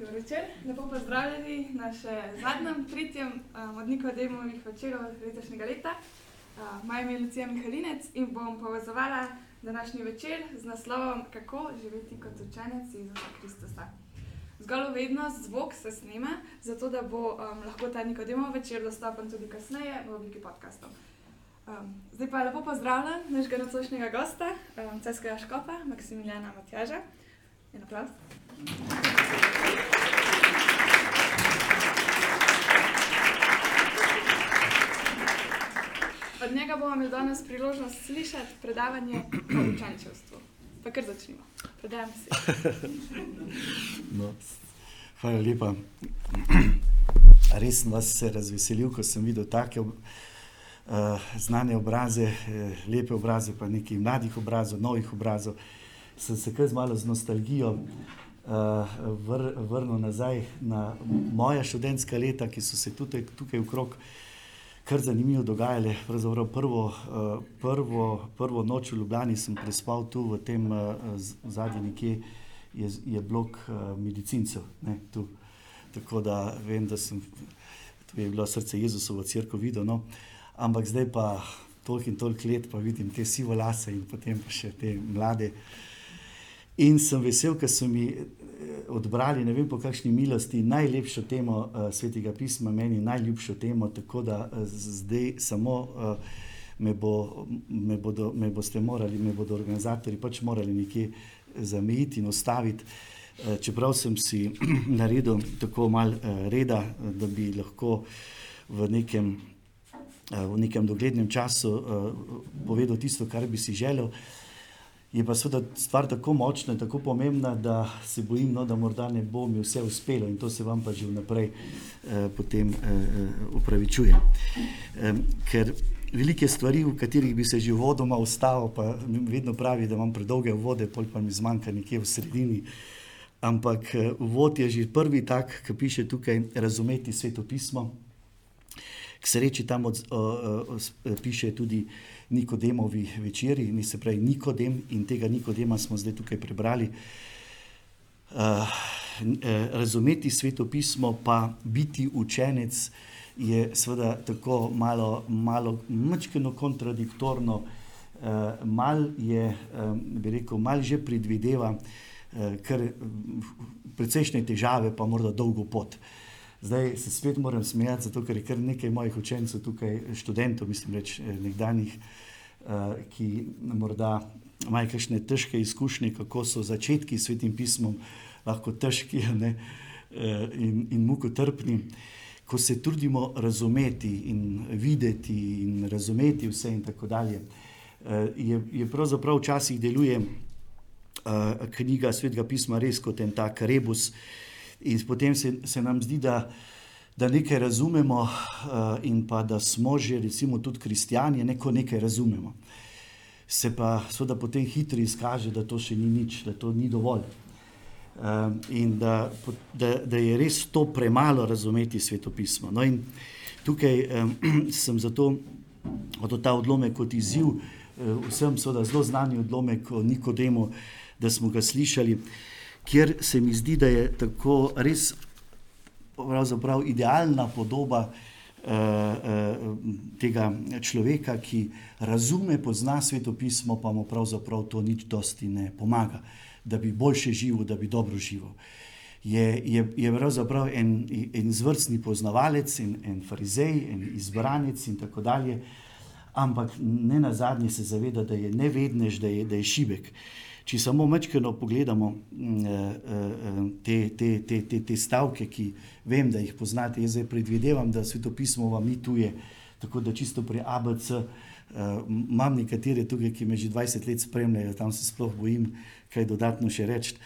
Dobro večer, lepo pozdravljeni na še zadnjem, tretjem um, od Nikodemovih večerov letošnjega leta. Uh, Moje ime je Lucija Mihalinec in bom povezovala današnji večer z naslovom Kako živeti kot učenec Jezusa Kristusa. Zgolj vednost, zvok se snema, zato da bo um, lahko ta Nikodemov večer dostopen tudi kasneje v obliki podcastov. Um, zdaj pa lepo pozdravljam našega nocojšnjega gosta, um, ceskega škopa, Maksimiljana Matjaža. En aplaus. Od njega bomo imeli danes priložnost slišati predavanje o učenčevstvu. Pa kar začnimo. Predajam si. No, hvala lepa. Res sem vas se razveselil, ko sem videl take uh, znane obraze, eh, lepe obraze, pa nekaj mladih obrazov, novih obrazov. Sem se kar z malo z nostalgijo uh, vr, vrnil nazaj na moja študentska leta, ki so se tukaj, tukaj okrog kar zanimivo dogajale. Pravzaprav prvo, uh, prvo, prvo noč v Ljubljani sem prespal tu v tem uh, zadnjem nekje je, je blok uh, medicincev. Ne, tu. Tako da vem, da sem, to je bilo srce Jezusovo crkvo videl. No. Ampak zdaj pa toliko in toliko let, pa vidim te sivo lase in potem pa še te mlade. In sem vesel, ker so mi odbrali, ne vem po kakšni milosti, najlepšo temo uh, svetega pisma, meni najljubšo temo, tako da uh, zdaj samo uh, me, bo, me, bodo, me boste morali, me bodo organizatori pač morali nekje zamejiti in ostaviti. Uh, čeprav sem si naredil tako malo uh, reda, da bi lahko v nekem, uh, v nekem doglednem času povedal tisto, kar bi si želel. Je pa seveda stvar tako močna tako pomembna, da se bojim, no, da morda ne bo mi vse uspelo in to se vam pa že vnaprej eh, eh, upravičujem. Eh, ker velike stvari, v katerih bi se že vodoma ustavil, pa vedno pravi, da imam predolge vode, pol pa mi zmanjka nekje v sredini. Ampak eh, vod je že prvi tak, ki piše tukaj, razumeti svetopismo. K sreči tam od, o, o, o, piše tudi. Nikodemovi večeri, ni se pravi Nikodem in tega Nikodema smo zdaj tukaj prebrali. Uh, razumeti svetopismo, pa biti učenec, je seveda tako malo, malo mečkeno kontradiktorno, uh, mal je, um, bi rekel, mal že predvideva, uh, ker precejšnje težave, pa morda dolgo pot. Zdaj se spet moram smejati, zato ker je kar nekaj mojih učencev tukaj, študentov, mislim, reč, nekdanjih, uh, ki morda imajo kakšne težke izkušnje, kako so začetki s svetim pismom lahko težki ne, uh, in, in mukotrpni. Ko se trudimo razumeti in videti in razumeti vse in tako dalje, je, je pravzaprav včasih deluje knjiga svetega pisma res kot en tak rebus. Uh, In potem se, se nam zdi, da, da nekaj razumemo, uh, in pa da smo že, recimo, tudi kristijani, neko nekaj razumemo. Se pa seveda potem hitro izkaže, da to še ni nič, da to ni dovolj. Uh, in da, da, da je res to premalo razumeti svetopismo. No, in tukaj um, sem zato od ta odlomek kot izziv, vsem seveda zelo znani odlomek o Nikodemu, da smo ga slišali. Uh, kjer se mi zdi, da je tako res idealna podoba uh, uh, tega človeka, ki razume, pozna svetopismo, pa mu pravzaprav to nič dosti ne pomaga, da bi boljše živel, da bi dobro živel. Je, je, je pravzaprav en, en zvrstni poznavalec, en, en farizej, en izbranec in tako dalje, ampak ne na zadnje se zaveda, da je nevednež, da je, da je šibek. Uh, Če samo mečkeno pogledamo mm, eh, eh, te, te, te, te, te stavke, ki vem, da jih poznate, jaz zdaj predvidevam, da svetopismo vam ni tuje, tako da čisto pri ABC eh, imam nekatere tukaj, ki me že 20 let spremljajo, tam se sploh bojim kaj dodatno še reči.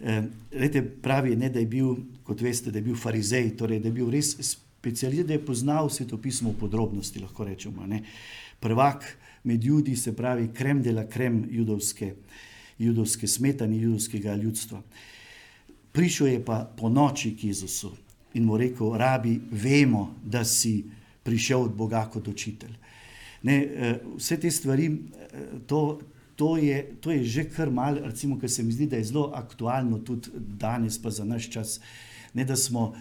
Lete pravi, ne, da je bil, kot veste, da je bil farizej, torej da je bil res specializiran, da je poznal svetopismo v podrobnosti, lahko rečemo. Ne. Prvak med ljudi, se pravi, krem dela krem judovske judovske smetane, judovskega ljudstva. Prišel je pa po noči k Jezusu in mu rekel: Rabi, vemo, da si prišel od Boga kot učitelj. Ne, eh, vse te stvari, eh, to, to je, to je že kar mal, recimo, ker se mi zdi, da je zelo aktualno tudi danes, pa za naš čas. Ne, da smo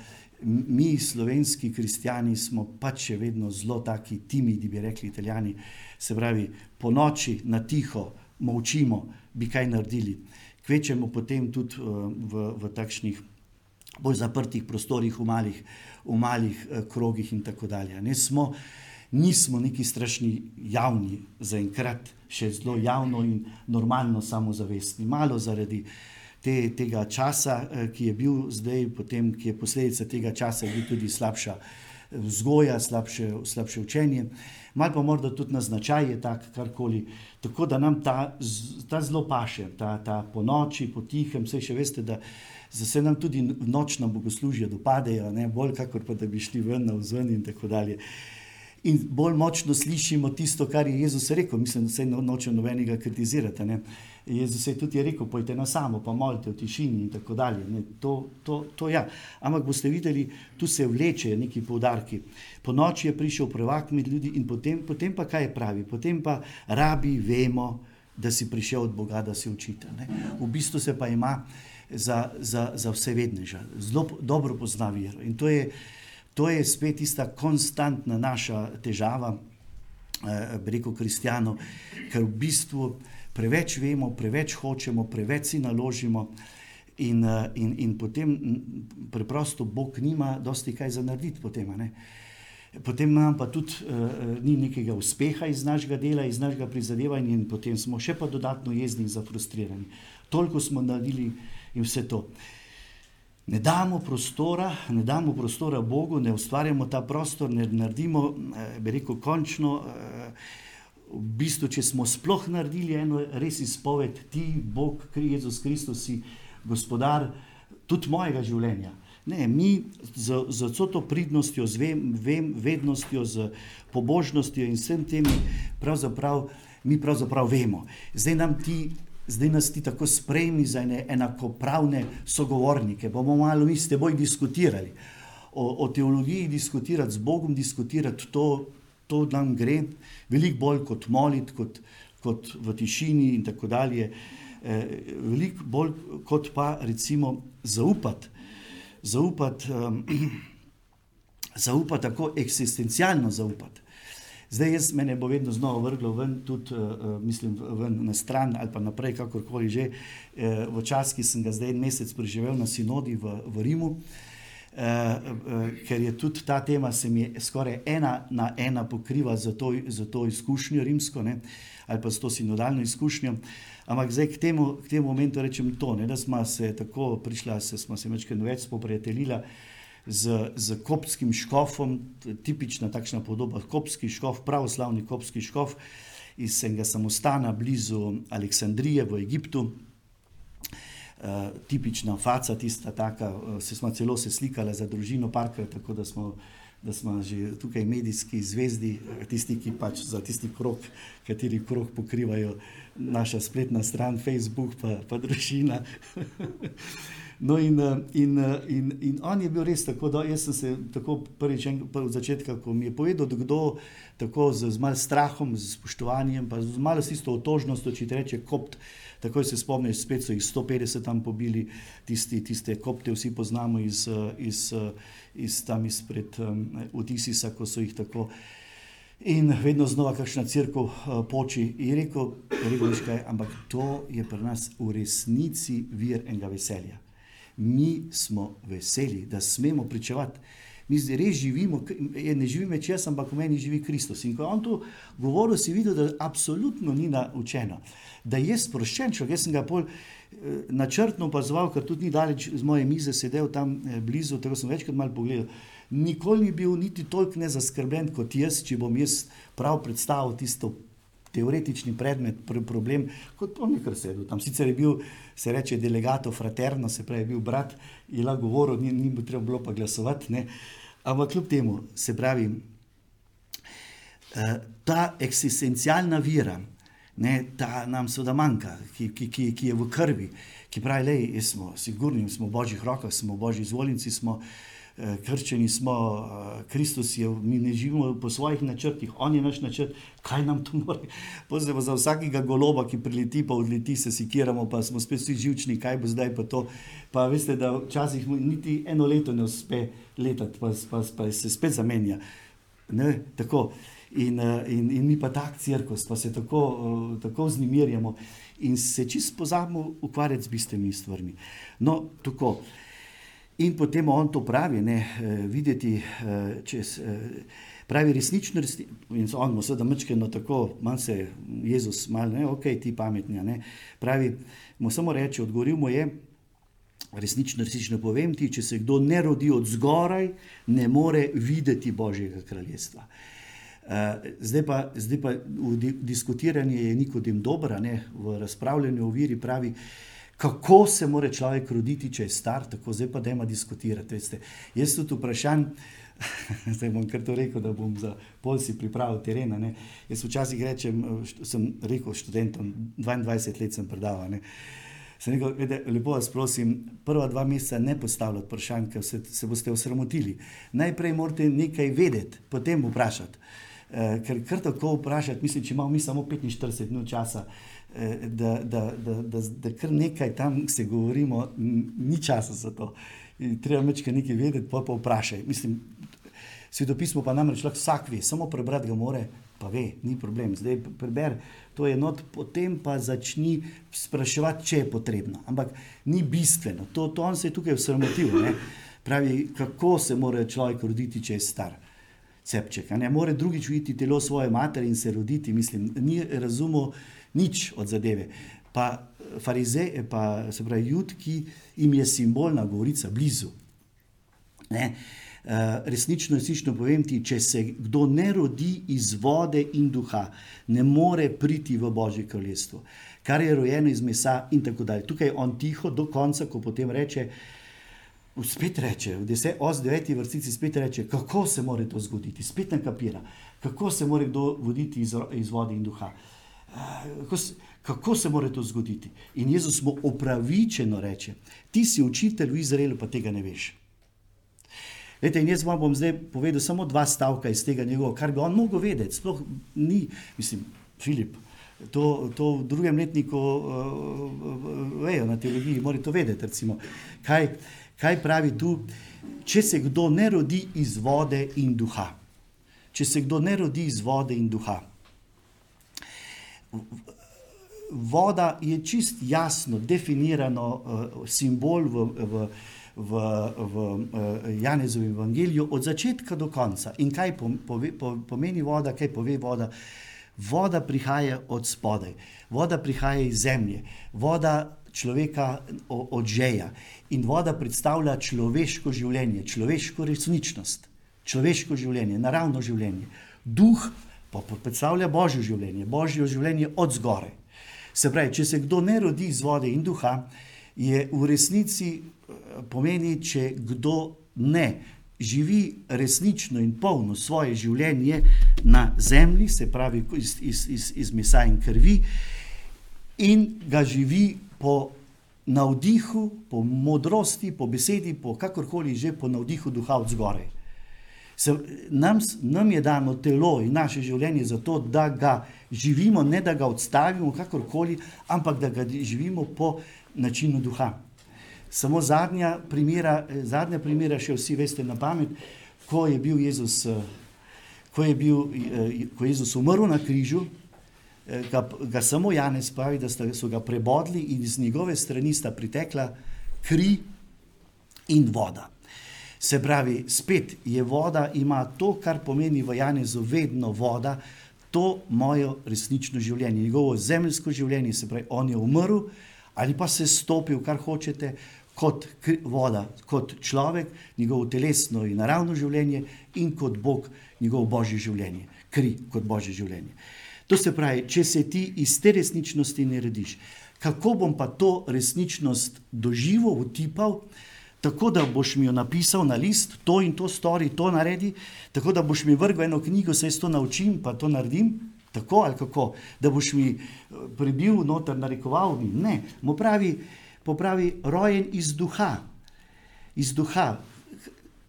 mi, slovenski kristijani, smo pač še vedno zelo taki timidi, bi rekli italijani. Se pravi, po noči na tiho molčimo, bi kaj naredili. Kvečemo potem tudi v, v takšnih bolj zaprtih prostorih, v malih, v malih krogih in tako dalje. Ne smo nismo neki strašni javni, zaenkrat še zelo javno in normalno samozavestni. Malo zaradi te, tega časa, eh, ki je bil zdaj, potem, ki je posledica tega časa, je bil tudi slabša eh, vzgoja, slabše, slabše učenje. Mal pa morda tudi na značaj je tak, karkoli. Tako da nam ta, ta zelo paše, ta, ta po noči, po tihem, vse še veste, da se nam tudi nočna bogoslužja dopadejo, ne bolj kakor pa da bi šli ven na vzven in tako dalje in bolj močno slišimo tisto, kar je Jezus rekel. Mislim, da se no, noče nobenega kritizirati. Ne? Jezus je tudi rekel: Pojte na samo, pa molite v tišini in tako dalje. To, to, to ja. Ampak boste videli, tu se vlečejo neki poudarki. Po noči je prišel prvak med ljudi in potem, potem pa kaj pravi? Potem pa rabi, vemo, da si prišel od Boga, da se učite. Ne? V bistvu se pa ima za, za, za vse vedneža, zelo dobro pozna vero. In to je to je spet tista konstantna naša težava, eh, reko kristijanov, ker v bistvu preveč vemo, preveč hočemo, preveč si naložimo. In, eh, in, in potem preprosto Bog nima dosti kaj za narediti. Potem, potem nam pa tudi uh, ni nekega uspeha iz našega dela, iz našega prizadevanja, in potem smo še pa dodatno jezni in zafrustrirani. Toliko smo naredili in vse to. Ne damo prostora, ne damo prostora Bogu, ne ustvarjamo ta prostor, ne naredimo, eh, bi rekel, končno. Eh, v bistvu, če smo sploh naredili eno res izpoved, ti, Bog, Jezus Kristus, si gospodar tudi mojega življenja. Ne, mi z, z vso to pridnostjo, z vem, vem, vednostjo, z pobožnostjo in vsem tem, pravzaprav, mi pravzaprav vemo. Zdaj nam ti zdaj nas ti tako sprejmi za ene enakopravne sogovornike. Bomo malo mi s teboj diskutirali. O, o teologiji diskutirati, z Bogom diskutirati, to, to nam gre veliko bolj kot moliti, kot, kot v tišini in tako dalje. E, veliko bolj kot pa recimo zaupati. Zaupati, um, zaupati tako eksistencialno zaupati. Zdaj, jaz me bo vedno znova vrglo ven, tudi uh, mislim, ven na stran ali pa naprej, kakorkoli že. Uh, v čas, ki sem ga zdaj en mesec preživel na sinodi v, v Rimu, uh, ker je tudi ta tema, se mi skoraj ena na ena pokriva za to, za to izkušnjo rimsko ne, ali pa s to sinodalno izkušnjo. Ampak zdaj k temu, k temu momentu rečem to, ne, da smo se tako prišla, se smo se večkrat več spoprijateljila z, z kopskim škofom, tipična takšna podoba, kopski škof, pravoslavni kopski škof iz enega samostana blizu Aleksandrije v Egiptu. Uh, tipična faca, tista taka, uh, se smo celo se slikali za družino parka, tako da smo, da smo že tukaj medijski zvezdi, tisti, ki pač za tisti krok, kateri krok pokrivajo naša spletna stran, Facebook pa, pa družina. No, in, eh, in, eh, in, in on je bil res tako, da jaz sem se tako prvič od začetka, ko mi je povedal, da kdo tako z, z malce strahom, z spoštovanjem, pa z malo isto otožnostjo, če ti reče kopt. Takoj se spomniš, spet so jih 150 tam pobili, tisti, tiste kopte, vsi poznamo iz, eh, iz, iz tam izpred um, Odisisa, ko so jih tako. In vedno znova, kakšna crkva uh, poči, je rekel, rekel kaj, ampak to je pri nas v resnici vir enega veselja mi smo veseli, da smemo pričevati. Mi zdaj res živimo, ne živimo več jaz, ampak v meni živi Kristus. In ko je on to govoril, si videl, da absolutno ni naučeno, da je sproščen človek. Jaz sem ga pol eh, načrtno opazoval, ker tudi ni daleč z moje mize sedel tam eh, blizu, tako sem večkrat mal pogledal. Nikoli ni bil niti toliko nezaskrbljen kot jaz, če bom jaz prav predstavil tisto teoretični predmet, pr problem, kot on je kar sedel. Tam sicer je bil, se reče, delegato fraterno, se pravi, bil brat, je lahko govoril, ni, ni bilo treba pa glasovati. Ne. Ampak kljub temu, se pravi, uh, ta eksistencialna vira, ne, ta nam seveda manjka, ki, ki, ki, ki je v krvi, ki pravi, da smo sigurni, smo v božjih rokah, smo božji izvoljenci, smo eh, krščeni smo, eh, Kristus je, mi ne živimo po svojih načrtih, On je naš načrt, kaj nam to more. Pozemo za vsakega goloba, ki prileti, pa odleti, se sikiramo, pa smo spet vsi živčni, kaj bo zdaj pa to. Pa veste, da včasih niti eno leto ne uspe letati, pa, pa, pa se spet zamenja. Ne. In, eh, in, in mi pa tak cirkus, pa se tako, tako vznemirjamo in se čisto pozabimo ukvarjati z bistvenimi stvarmi. No, tako. In potem on to pravi, ne, eh, videti čez. Pravi resnično, in on mu seveda mečkeno tako, manj se Jezus, malo, ne, ok, ti pametni, ne. Pravi, mu samo reče, odgovoril mu je, resnično, resnično povem ti, če se kdo ne rodi od zgoraj, ne more videti Božjega kraljestva. Eh, zdaj pa, zdaj pa v diskutiranju je Nikodem dobra, ne, v razpravljanju o viri pravi, kako se mora človek roditi, če je star, tako zdaj pa dajmo diskutirati. Veste. Jaz tudi vprašam, zdaj bom kar to rekel, da bom za polsi pripravil terena. Ne. Jaz včasih rečem, sem rekel študentom, 22 let sem predaval. Ne. Sem rekel, vede, lepo vas prosim, prva dva meseca ne postavljati vprašanj, ker se, se boste osramotili. Najprej morate nekaj vedeti, potem vprašati. Eh, ker kar tako vprašati, mislim, če imamo mi samo 45 minut časa, eh, da, da, da, da, da kar nekaj tam se govorimo, ni časa za to. In treba mečkaj nekaj vedeti, pa pa vprašaj. Mislim, svetopismo pa namreč lahko vsak ve, samo prebrati ga more, pa ve, ni problem. Zdaj preber to je not, potem pa začni spraševati, če je potrebno. Ampak ni bistveno, to, to on se je tukaj usramotil. Pravi, kako se mora človek roditi, če je star cepček. Ne more drugič videti telo svoje matere in se roditi, mislim, ni razumel nič od zadeve. Pa farize, pa se pravi, jutki jim je simbolna govorica blizu. Ne? Uh, resnično, resnično povem ti, če se kdo ne rodi iz vode in duha, ne more priti v Božje kraljestvo, kar je rojeno iz mesa in tako dalje. Tukaj on tiho do konca, ko potem reče, uh, spet reče, v 9. vrstici spet reče, kako se more to zgoditi, spet ne kapira, kako se more kdo voditi iz, iz vode in duha. Eh, kako se, kako se more to zgoditi? In Jezus mu opravičeno reče: Ti si učitelj v Izraelu, pa tega ne veš. Lete, jaz vam bom zdaj povedal samo dva stavka iz tega njegovega, kar bi on mogel vedeti. Sploh ni, mislim, Filip. To, to v drugem letniku uh, vejo na teologiji, morajo to vedeti. Recimo, kaj, kaj pravi tu, če se kdo ne rodi iz vode in duha. Če se kdo ne rodi iz vode in duha. Voda je čist jasno definirano uh, simbol v, v, v, v uh, Janezovem evangeliju od začetka do konca. In kaj pomeni voda, kaj pove voda? Voda prihaja od spodaj, voda prihaja iz zemlje, voda človeka odžeja. In voda predstavlja človeško življenje, človeško resničnost, človeško življenje, naravno življenje. Duh pa predstavlja božje življenje, božje življenje od zgore. Se pravi, če se kdo ne rodi iz vode in duha, je v resnici eh, pomeni, če kdo ne živi resnično in polno svoje življenje na zemlji, se pravi iz, iz, iz, iz mesa in krvi, in ga živi po navdihu, po modrosti, po besedi, po kakorkoli že po navdihu duha od zgore. Se, nam, nam je dano telo in naše življenje zato, da ga živimo, ne da ga odstavimo kakorkoli, ampak da ga živimo po načinu duha. Samo zadnja primera, zadnja primera še vsi veste na pamet, ko je bil Jezus, ko je, bil, ko je Jezus umrl na križu, ga, ga samo Janez pravi, da so ga prebodli in iz njegove strani sta pritekla kri in voda. Se pravi, spet je voda, ima to, kar pomeni v Janezu vedno voda, to moje resnično življenje, njegovo zemljsko življenje, se pravi, on je umrl ali pa se stopil, kar hočete, kot voda, kot človek, njegovo telesno in naravno življenje in kot Bog, njegovo božje življenje, kri kot božje življenje. To se pravi, če se ti iz te resničnosti ne rediš, kako bom pa to resničnost doživel, utipal, tako da boš mi jo napisal na list, to in to stori, to naredi, tako da boš mi vrgel eno knjigo, se jaz to naučim, pa to naredim, tako ali kako, da boš mi eh, prebil noter, narekoval mi. Ne, mu pravi, popravi rojen iz duha. Iz duha.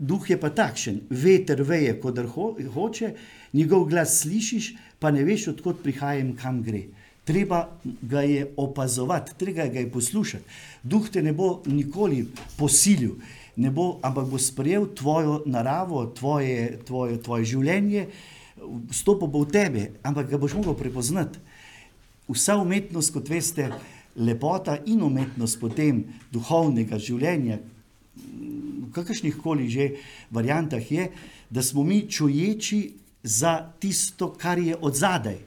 duh je pa takšen, veter veje, kot ho, hoče, njegov glas slišiš, pa ne veš, odkot prihaja in kam gre. Treba ga je opazovati, treba ga je poslušati. Duh te ne bo nikoli posilil, ne bo, ampak bo sprejel tvojo naravo, tvoje, tvoje, tvoje življenje, stopil bo v tebe, ampak ga boš mogel prepoznati. Vsa umetnost, kot veste, lepota in umetnost potem duhovnega življenja, v kakršnih koli že variantah je, da smo mi čuječi za tisto, kar je od zadaj.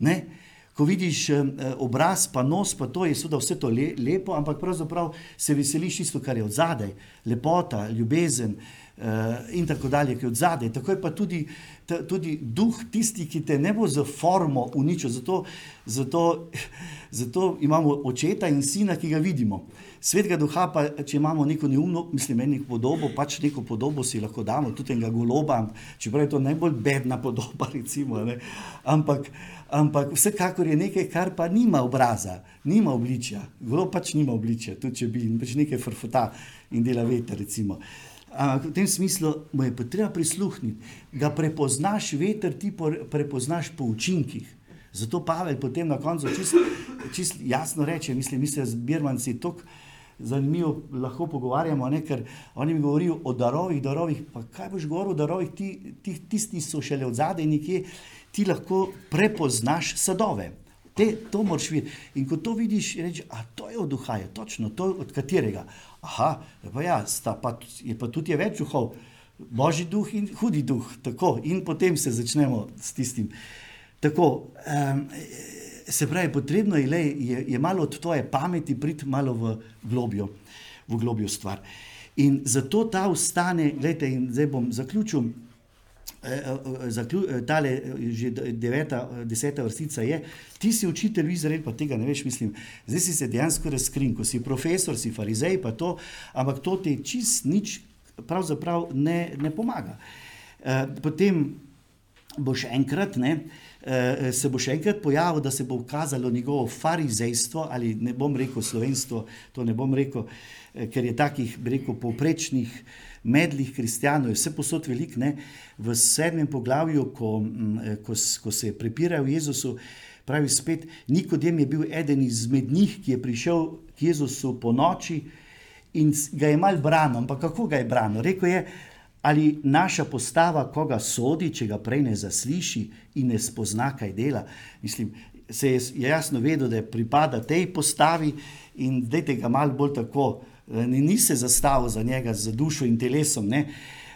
Ne? Ko vidiš eh, obraz, pa nos, pa to je vse to le, lepo, ampak pravzaprav se veseliš tisto, kar je od zadaj, lepota, ljubezen uh, in tako dalje, ki je od zadaj. Tako je pa tudi, ta, tudi duh tisti, ki te ne bo za formo uničil. Zato, zato, zato imamo očeta in sina, ki ga vidimo. Svetega duha, pa če imamo neko neumno, mislim, neko podobo, pač neko podobo si lahko damo, tudi tega goloba, čeprav je to najbolj bedna podoba, recimo. Ne? Ampak, ampak vsekakor je nekaj, kar pa nima obraza, nima obličja. Golob pač nima obličja, tudi če bi pač nekaj frfota in dela veter, recimo. V tem smislu mu je treba prisluhniti, da prepoznaš veter, ti prepoznaš po učinkih. Zato Pavel potem na koncu čisto čist jasno reče: Mislim, mi se z Birmanci tako zanimivo lahko pogovarjamo, ne? ker oni mi govorijo o darovih, darovih. Pa kaj boš govoril o darovih, ti, ti, tisti so šele od zadaj nekje, ti lahko prepoznaš sadove. Te, to moraš videti. In ko to vidiš, rečeš, a to je od duha, je točno to, od katerega. Aha, pa ja, pa, je pa tudi je več duhov, božji duh in hudi duh. Tako, in potem se začnemo s tistim. Tako, um, se pravi, potrebno je, lej, je, je malo od tvoje pameti priti malo v globjo, v globjo stvar. In zato ta ustane, gledajte, in zdaj bom zaključil, eh, eh, zaklju, eh, tale že deveta, deseta vrstica je, ti si učitelj v Izraelu, pa tega ne veš, mislim, zdaj si se dejansko razkrin, ko si profesor, si farizej, pa to, ampak to ti čist nič pravzaprav ne, ne pomaga. Potem boš enkrat, ne, Eh, se bo še enkrat pojavil, da se bo ukazalo njegovo farizejstvo ali ne bom rekel slovenstvo, to ne bom rekel, eh, ker je takih, bi rekel, povprečnih medlih kristijanov, vse posod velik, ne, v sedmem poglavju, ko, mm, eh, ko, ko se prepirajo Jezusu, pravi spet, Nikodem je bil eden izmed njih, ki je prišel k Jezusu po noči in ga je mal branil, ampak kako ga je branil? Rekl je, Ali naša postava koga sodi, če ga prej ne zasliši in ne spozna, kaj dela? Mislim, se je jasno vedel, da pripada tej postavi in da je ga malo bolj tako, ni se zastavil za njega, za dušo in telesom. Ne?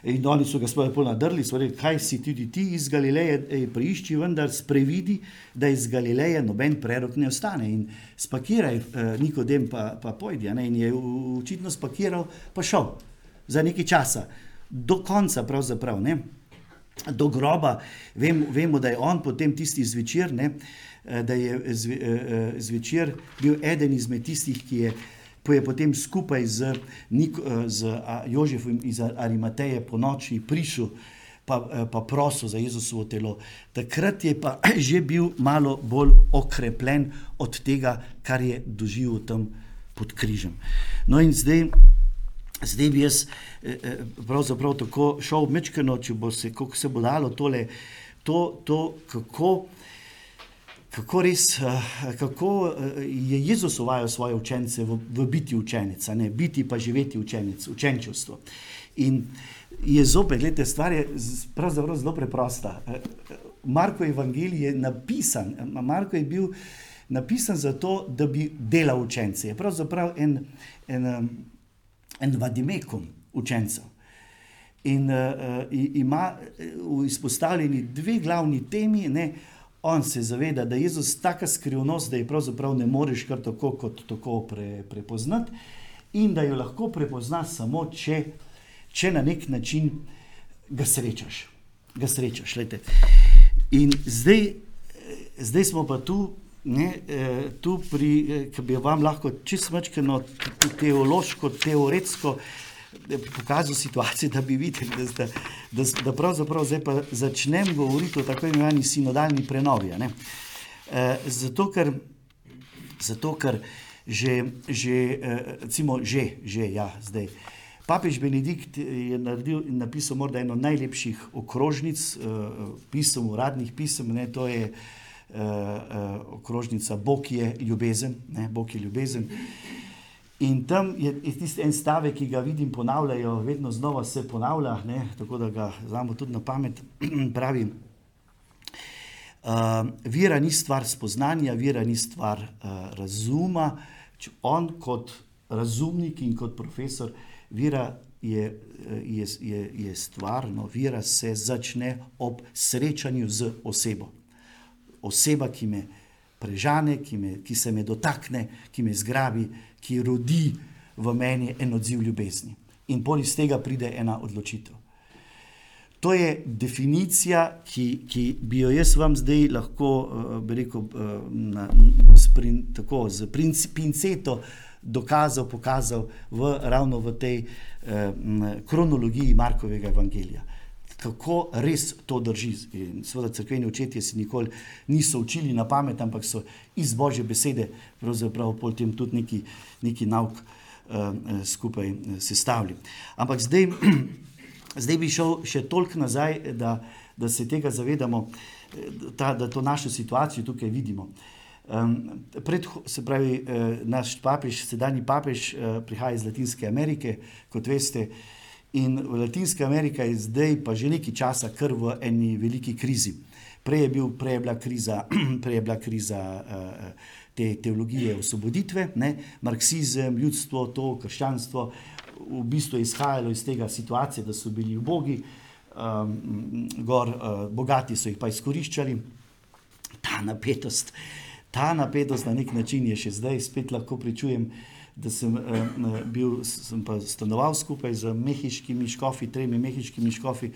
In oni so ga sploh bolj nadrli, so rekli, kaj si tudi ti iz Galileje, ej, preišči, vendar sprevidi, da iz Galileje noben prerok ne ostane. In spakiraj, eh, nikodem pa, pa pojdi. In je očitno spakiral, pa šel za nekaj časa do konca, pravzaprav, ne, do groba. Vem, vemo, da je on potem tisti zvečer, ne, eh, da je zve, eh, eh, zvečer bil eden izmed tistih, ki je. Ko je potem skupaj z, z Jožefom iz Arimateje po noči prišel, pa, pa prosil za Jezusovo telo, takrat je pa že bil malo bolj okrepljen od tega, kar je doživel tam pod križem. No, in zdaj. Zdaj bi jaz eh, eh, pravzaprav tako šel mečkano, če bo se, kako se bo dalo tole, to, to kako, kako res, eh, kako je Jezus uvajal svoje učence v, v biti učenec, ne biti pa živeti učenec, učenčevstvo. In je zopet, gledajte, stvar je pravzaprav zelo preprosta. Marko Evangelij je napisan, Marko je bil napisan zato, da bi delal učence. Je pravzaprav en, en en vadimekum učencev. In uh, ima v izpostavljeni dve glavni temi. Ne? On se zaveda, da je Jezus tako skrivnost, da je pravzaprav ne moreš kar tako kot tako pre, prepoznati, in da jo lahko prepoznaš samo, če, če na nek način ga srečaš. Ga srečaš in zdaj, zdaj smo pa tu, ne, eh, tu pri, eh, ki bi vam lahko čisto mačkano teološko, teoretsko pokazal situacijo, da bi videli, da, da, da, da pravzaprav zdaj začnem govoriti o tako imenovani sinodalni prenovi. Eh, zato, ker, zato, ker že, že, eh, recimo, že, že, ja, zdaj. Papež Benedikt je naredil napisal morda eno najlepših okrožnic, uh, pisem, uradnih pisem, ne, to je uh, uh, okrožnica Bog je ljubezen. Ne, Bog je ljubezen. In tam je, je tisti en stavek, ki ga vidim, ponavljajo, vedno znova se ponavlja, ne, tako da ga znamo tudi na pamet. pravi, uh, vera ni stvar spoznanja, vera ni stvar uh, razuma. On kot razumnik in kot profesor, vera je, je, je, je stvar, no, vera se začne ob srečanju z osebo. Oseba, ki me prežane, ki, me, ki se me dotakne, ki me zgrabi, ki rodi v meni en odziv ljubezni. In pol iz tega pride ena odločitev. To je definicija, ki, ki bi jo jaz vam zdaj lahko, uh, rekel, uh, na, sprin, tako, z pinceto dokazal, pokazal v, ravno v tej uh, kronologiji Markovega evangelija. Kako res to drži. In seveda, crkveni očetje si nikoli niso učili na pamet, ampak so iz božje besede, pravzaprav potem tudi neki, neki nauk uh, skupaj sestavili. Ampak zdaj. Zdaj bi šel še toliko nazaj, da, da se tega zavedamo, ta, da to našo situacijo tukaj vidimo. Um, pred, se pravi, uh, naš papež, sedajni papež, uh, prihaja iz Latinske Amerike, kot veste, in Latinska Amerika je zdaj pa že nekaj časa kar v eni veliki krizi. Prej je, bil, prej je bila kriza, prej je bila kriza uh, te teologije osvoboditve, ne? marksizem, ljudstvo, to krščanstvo v bistvu izhajalo iz tega situacije, da so bili ubogi, um, gor, uh, bogati so jih pa izkoriščali. Ta napetost, ta napetost na nek način je še zdaj, spet lahko pričujem, da sem, uh, bil, sem stanoval skupaj z mehiškimi škofi, tremi mehiškimi škofi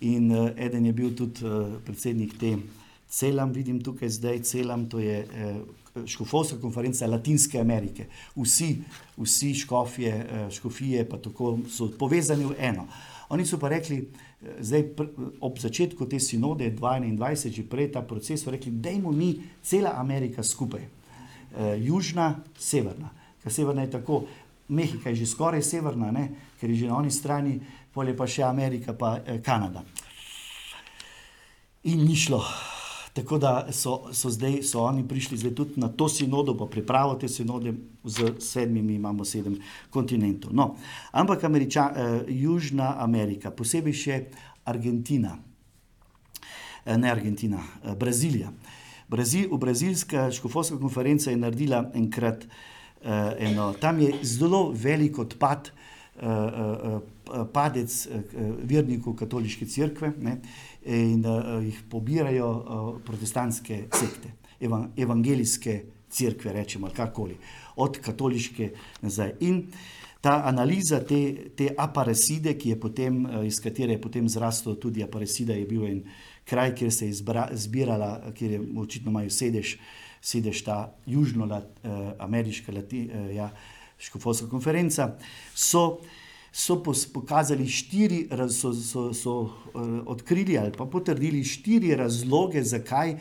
in uh, eden je bil tudi uh, predsednik te celam, vidim tukaj zdaj celam, to je uh, škofovska konferenca Latinske Amerike. Vsi, vsi škofje, eh, škofije pa tako so povezani v eno. Oni so pa rekli, eh, zdaj ob začetku te sinode 2021, že prej ta proces, so rekli, dajmo mi cela Amerika skupaj. Eh, južna, severna. Ker severna je tako, Mehika je že skoraj severna, ne? ker je že na oni strani, polje pa še Amerika, pa Kanada. In ni šlo. Tako da so, so zdaj so oni prišli zdaj tudi na to sinodo, pa pripravo te sinode z sedmimi, imamo sedem kontinentov. No, ampak Američa, eh, Južna Amerika, posebej še Argentina, eh, ne Argentina, eh, Brazilija. Brazil, Brazilska škofovska konferenca je naredila enkrat eh, eno, tam je zelo velik odpad. Eh, eh, padec eh, vernikov katoliške crkve ne, in uh, jih pobirajo uh, protestantske sekte, evan, evangelijske crkve, rečemo, karkoli, od katoliške nazaj. In ta analiza te, te apareside, ki je potem, uh, iz katere je potem zraslo tudi aparesida, je bil en kraj, kjer se je izbra, zbirala, kjer je očitno imajo sedež, sedež ta južnoameriška uh, ja, škofovska konferenca, so so pokazali štiri, so, so, so uh, odkrili ali pa potrdili štiri razloge, zakaj,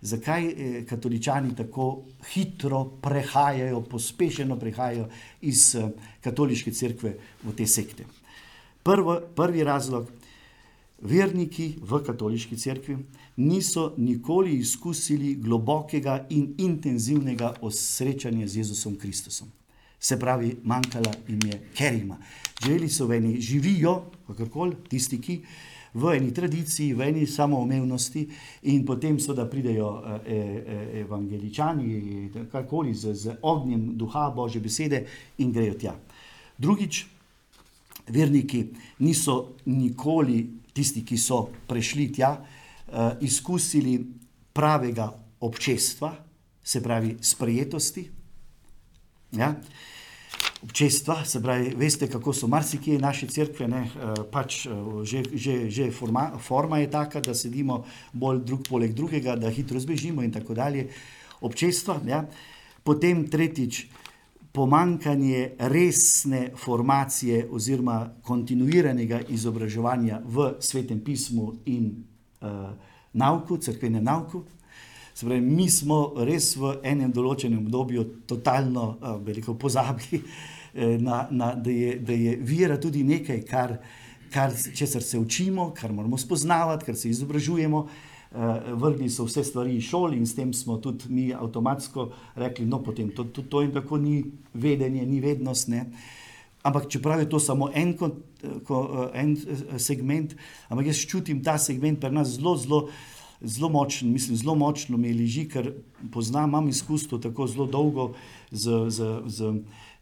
zakaj eh, katoličani tako hitro prehajajo, pospešeno prehajajo iz katoliške cerkve v te sekte. Prvo, prvi razlog. Verniki v katoliški cerkvi niso nikoli izkusili globokega in intenzivnega osrečanja z Jezusom Kristusom se pravi, manjkala jim je kerima. Živeli so v eni, živijo, kakorkoli, tisti, ki v eni tradiciji, v eni samoumevnosti, in potem so da pridejo e, e, evangeličani, karkoli z, z ognjem duha Božje besede in grejo tja. Drugič, verniki niso nikoli, tisti, ki so prišli tja, izkusili pravega občestva, se pravi, sprejetosti. Ja? Občestva, se pravi, veste, kako so marsikje naše crkve, ne, eh, pač eh, že, že, že forma, forma je taka, da sedimo bolj drug poleg drugega, da hitro zbežimo in tako dalje. Občestva, ja. potem tretjič, pomankanje resne formacije oziroma kontinuiranega izobraževanja v svetem pismu in nauku, crkvenem nauku, Pravi, mi smo res v enem določenem obdobju totalno uh, pozabili na, na, da, je, da je vera tudi nekaj, kar, kar, česar se učimo, kar moramo spoznavati, kar se izobražujemo. Vrgli so vse stvari iz šole in s tem smo tudi mi avtomatsko rekli, no potem to, to, to in tako ni vedenje, ni vednost. Ne. Ampak čeprav je to samo en, en segment, ampak jaz čutim ta segment pri nas zelo, zelo zelo močen, mislim, zelo močno mi leži, ker poznam, imam izkustvo tako zelo dolgo z, z, z,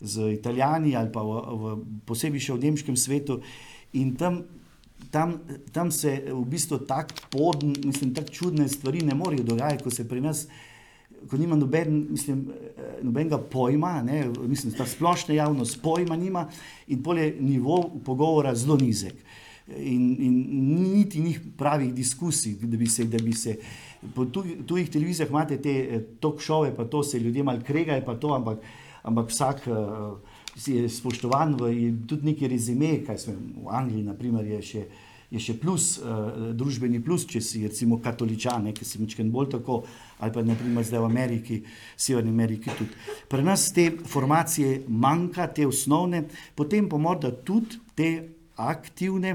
z Italijani ali pa v, v, posebej še v nemškem svetu. In tam, tam, tam se v bistvu tako podn, mislim, tako čudne stvari ne morejo dogajati, ko se pri nas. Ko nima noben, mislim, nobenega pojma, ne, mislim, ta splošna javnost pojma nima, in polje nivo pogovora zelo nizek in, in niti ni pravih diskusij, da bi se. Da bi se po tujih televizijah imate te eh, talk showe, pa to se ljudje malo kregajo, pa to, ampak, ampak vsak uh, je spoštovan v tudi neki rezime, kaj smo v Angliji, naprimer, je še. Je še plus, uh, družbeni plus, če si recimo katoličan, ki si nekaj bolj tako, ali pa naprimer zdaj v Ameriki, Severni Ameriki tudi. Pri nas te formacije manjka, te osnovne, potem pa morda tudi te aktivne,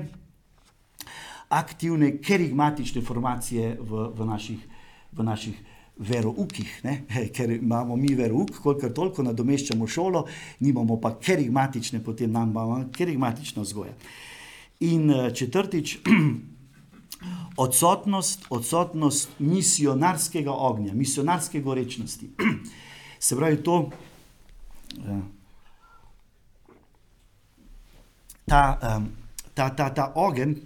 aktivne, kerigmatične formacije v, v naših, v naših veroukih, ne? ker imamo mi verouk, kolikor toliko nadomeščamo šolo, nimamo pa kerigmatične, potem nam imamo kerigmatična vzgoja. In eh, četrtič, odsotnost, odsotnost misionarskega ognja, misionarske gorečnosti. Se pravi, to, eh, ta, ta, ta, ta ogenj,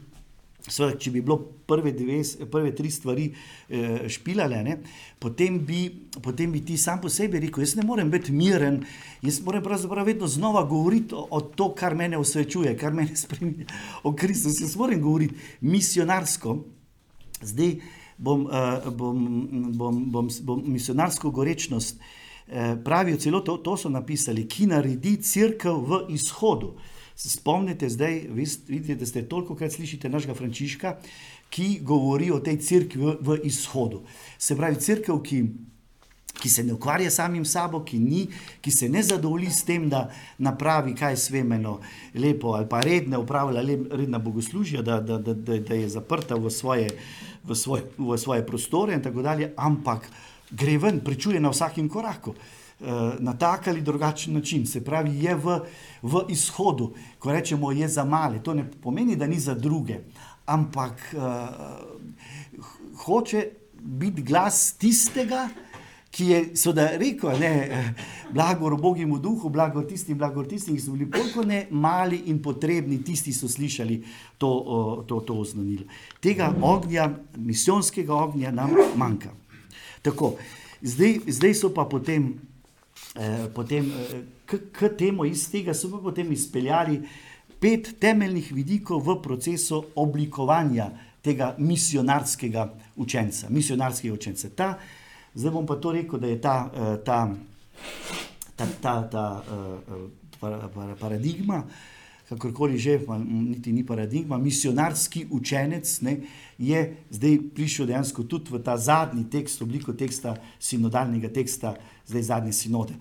Sveda, če bi bilo prve, dve, prve tri stvari eh, špilale, ne, potem, bi, potem bi ti sam po sebi rekel: Jaz ne morem biti miren, jaz moram pravzaprav vedno znova govoriti o, o to, kar me osvečuje, kar me spremlja, o Kristusu. Jaz moram govoriti misionarsko. Zdaj bom, eh, bom, bom, bom, bom misionarsko gorečnost. Eh, pravijo celo to, to so napisali, ki naredi crkv v izhodu. Se spomnite zdaj, vidite, da ste toliko krat slišite našega Frančiška, ki govori o tej crkvi v, v izhodu. Se pravi, crkv, ki, ki se ne ukvarja samim sabo, ki, ni, ki se ne zadovolji s tem, da napravi kaj svemeno, lepo ali pa redne, upravlja redna bogoslužja, da, da, da, da, da je zaprta v svoje, v, svoje, v svoje prostore in tako dalje, ampak gre ven, prečuje na vsakem koraku. Eh, na tak ali drugačen način, se pravi, je v, v izhodu, ko rečemo, je za male. To ne pomeni, da ni za druge, ampak uh, hoče biti glas tistega, ki je seveda rekel, da je blagor Bogemu duhu, blagor tistim, blagor tistim, ki so bili bolj ne mali in potrebni, tisti so slišali to, to, to oznanilo. Tega ognja, misijonskega ognja, nam manjka. Tako, zdaj, zdaj so pa potem. Eh, potem, eh, k, k temu iz tega so pa potem izpeljali pet temeljnih vidikov v procesu oblikovanja tega misionarskega učenca. Misionarskega učenca. Ta, zdaj bom pa to rekel, da je ta, eh, ta, ta, ta, ta, ta paradigma, kakorkoli že, niti ni paradigma, misionarski učenec ne, je zdaj prišel dejansko tudi v ta zadnji tekst, obliko teksta, sinodalnega teksta zdaj zadnje sinode.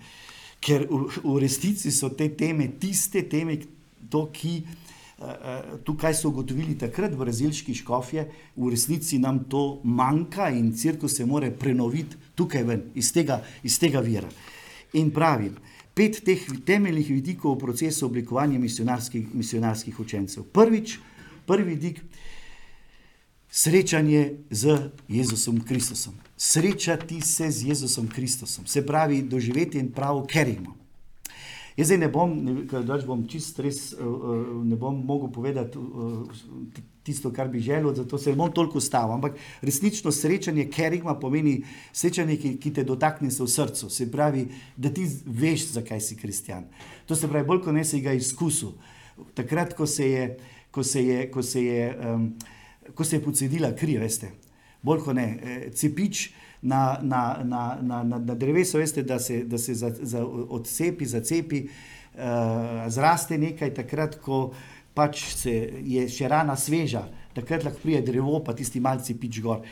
Ker v, v resnici so te teme, tiste teme, to, ki uh, tukaj so ugotovili takrat v razilški škofje, v resnici nam to manjka in crkva se mora prenoviti tukaj ven, iz tega, iz tega vira. In pravi, pet teh temeljnih vidikov v procesu oblikovanja misionarskih, misionarskih učencev. Prvič, prvi vidik je srečanje z Jezusom Kristusom. Srečati se z Jezusom Kristusom, se pravi, doživeti in pravo kerimo. Jaz zdaj ne bom, da bom čist res, eh, eh, ne bom mogel povedati eh, tisto, kar bi želel, zato se ne bom toliko stavil. Ampak resnično srečanje kerigma pomeni srečanje, ki, ki te dotakne se v srcu. Se pravi, da ti veš, zakaj si kristjan. To se pravi, bolj kot ne si ga izkusil. Takrat, ko se je, ko se je, ko se je um, ko se je pocedila kri, veste, bolj kot ne, eh, cepič na, na, na, na, na, na drevesu, veste, da se, da se za, za odcepi, zacepi, uh, zraste nekaj takrat, ko pač se je še rana sveža, takrat lahko prije drevo, pa tisti malci pič gor.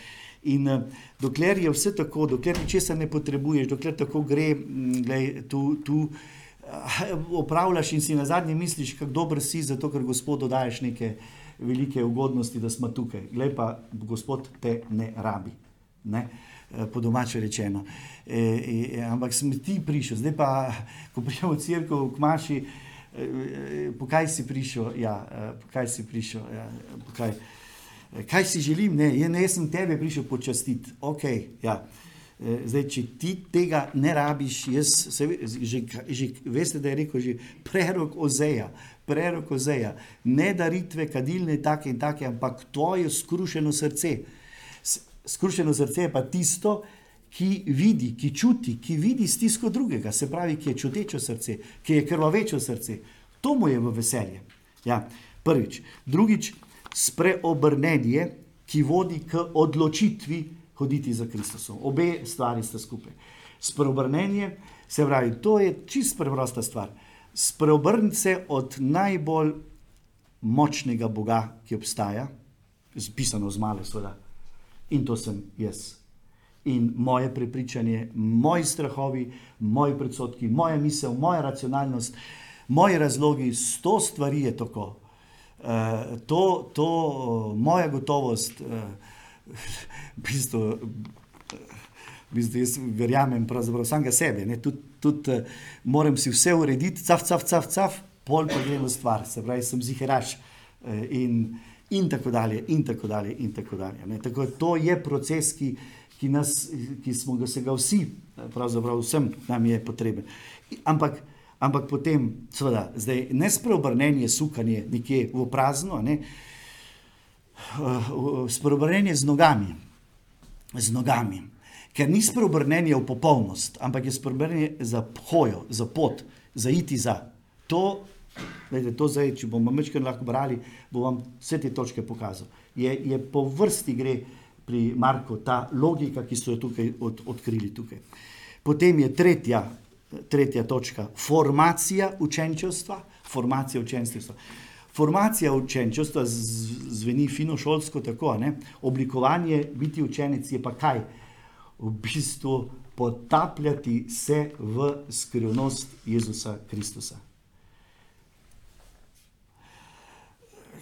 In uh, dokler je vse tako, dokler ničesar ne potrebuješ, dokler tako gre, mm, glej, tu. tu opravljaš in si na zadnje misliš, kako dober si, zato ker Gospodu daješ neke velike ugodnosti, da smo tukaj. Glej pa, Gospod te ne rabi. Ne? Eh, po domače rečeno. E, e, ampak sem ti prišel, zdaj pa, ko pridemo v crkvo, v Kmaši, e, po kaj si prišel? Ja, po kaj si prišel? Ja, po kaj, kaj si želim? Ne, ja, ne, jaz sem tebe prišel počastiti. Okay, ja. Zdaj, če ti tega ne rabiš, jaz se, že, že, veste, da je rekel že prerok ozeja, prerok ozeja, ne daritve, kadilne, take in take, ampak tvoje skrušeno srce skrušeno srce je pa tisto, ki vidi, ki čuti, ki vidi stisko drugega, se pravi, ki je čuteče srce, ki je krvaveče srce. To mu je v veselje. Ja, prvič. Drugič, spreobrnenje, ki vodi k odločitvi hoditi za Kristusom. Obe stvari sta skupaj. Spreobrnenje, se pravi, to je čist preprosta stvar. Spreobrniti se od najbolj močnega Boga, ki obstaja, pisano z male, seveda, in to sem jaz. In moje prepričanje, moji strahovi, moji predsotki, moja misel, moja racionalnost, moji razlogi, sto stvari je tako. Uh, to, to, moja gotovost, uh, v bistvu, v bistvu jaz verjamem pravzaprav samega sebe, tudi tud, uh, moram si vse urediti, caf, caf, caf, caf, pol pa gremo stvar, se pravi, sem ziheraš. Uh, in, in tako dalje, in tako dalje. In tako dalje tako, to je proces, ki, ki, nas, ki smo ga, ga vsi, pravzaprav vsem nam je potreben. Ampak, ampak potem, seveda, zdaj ne spreobrnenje, sukanje nekje v prazno, ne, spreobrnenje z nogami. Z nogami. Ker ni spreobrnenje v popolnost, ampak je spreobrnenje za hojo, za pot, za iti za. To Lejte, to zdaj, če bomo večkrat lahko brali, bom vam vse te točke pokazal. Je, je po vrsti gre pri Marku ta logika, ki so jo tukaj od, odkrili. Tukaj. Potem je tretja, tretja točka, formacija učenčstva. Formacija učenčstva. Formacija učenčstva zveni fino šolsko tako, ne? oblikovanje biti učenec je pa kaj? V bistvu potapljati se v skrivnost Jezusa Kristusa.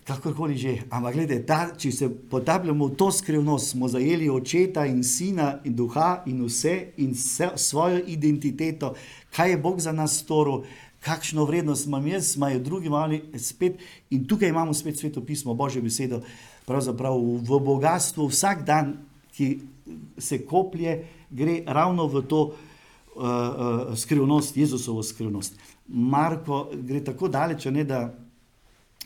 Kakorkoli že. Ampak, gledajte, ta, če se potapljamo v to skrivnost, smo zajeli očeta in sina in duha in vse in vse, svojo identiteto, kaj je Bog za nas storil, kakšno vrednost imam jaz, imajo drugi mali spet. In tukaj imamo spet sveto pismo, Božjo besedo, pravzaprav v bogatstvu vsak dan, ki se koplje, gre ravno v to uh, uh, skrivnost, Jezusovo skrivnost. Marko gre tako daleč, ne, da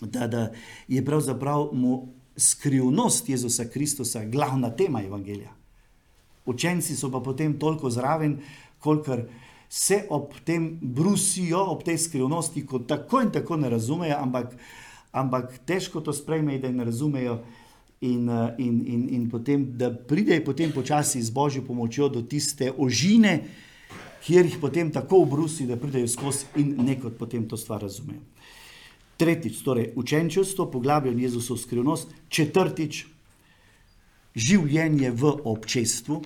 da, da je pravzaprav mu skrivnost Jezusa Kristusa glavna tema evangelija. Učenci so pa potem toliko zraven, kolikor se ob tem brusijo, ob tej skrivnosti, kot tako in tako ne razumejo, ampak, ampak težko to sprejmejo, da ne razumejo. In, in, in, in potem, da pridejo potem počasi z božjo pomočjo do tiste ožine, kjer jih potem tako obrusi, da pridejo skozi in nekot potem to stvar razumejo. Tretjič, torej učenčestvo, poglabljanje Jezusov skrivnost. Četrtič, življenje v občestvu.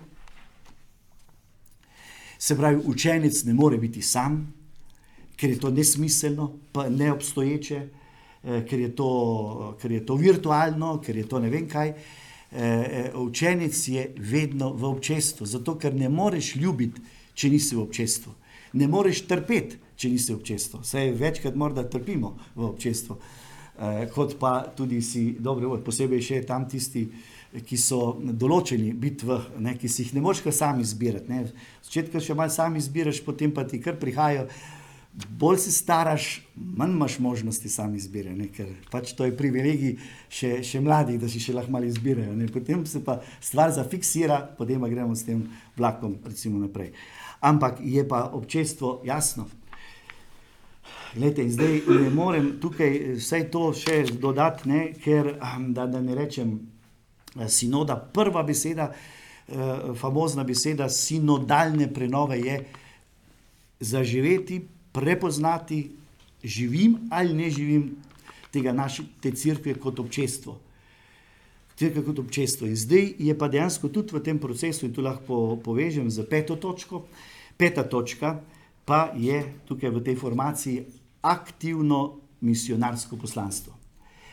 Se pravi, učenec ne more biti sam, ker je to nesmiselno, pa neobstoječe, eh, ker je to, ker je to virtualno, ker je to ne vem kaj. Eh, eh, učenec je vedno v občestvu, zato ker ne moreš ljubiti, če nisi v občestvu. Ne moreš trpeti, če nisi občestvo. Vse večkrat morda trpimo v občestvu, eh, kot pa tudi si dobro, posebej še tam tisti, ki so določeni biti v, ne, ki si jih ne moreš kar sam izbirati. Ne. Začetka še malo sam izbiraš, potem pa ti kar prihajajo. Bolj si staraš, manj imaš možnosti sam izbirati, ker pač to je privilegij še, še mladih, da si še lahko malo izbirajo. Ne. Potem se pa stvar zafiksira, potem pa gremo s tem vlakom recimo naprej. Ampak je pa občestvo jasno, Glede, zdaj ne morem tukaj vse to še dodati, ker da, da ne rečem eh, sinoda. Prva beseda, eh, famozna beseda sinodalne prenove je zaživeti, prepoznati, živim ali ne živim tega naše te crkve kot občestvo. Crkve kot občestvo. In zdaj je pa dejansko tudi v tem procesu, in tu lahko povežem z peto točko. Peta točka pa je tukaj v tej formaciji aktivno misionarsko poslanstvo.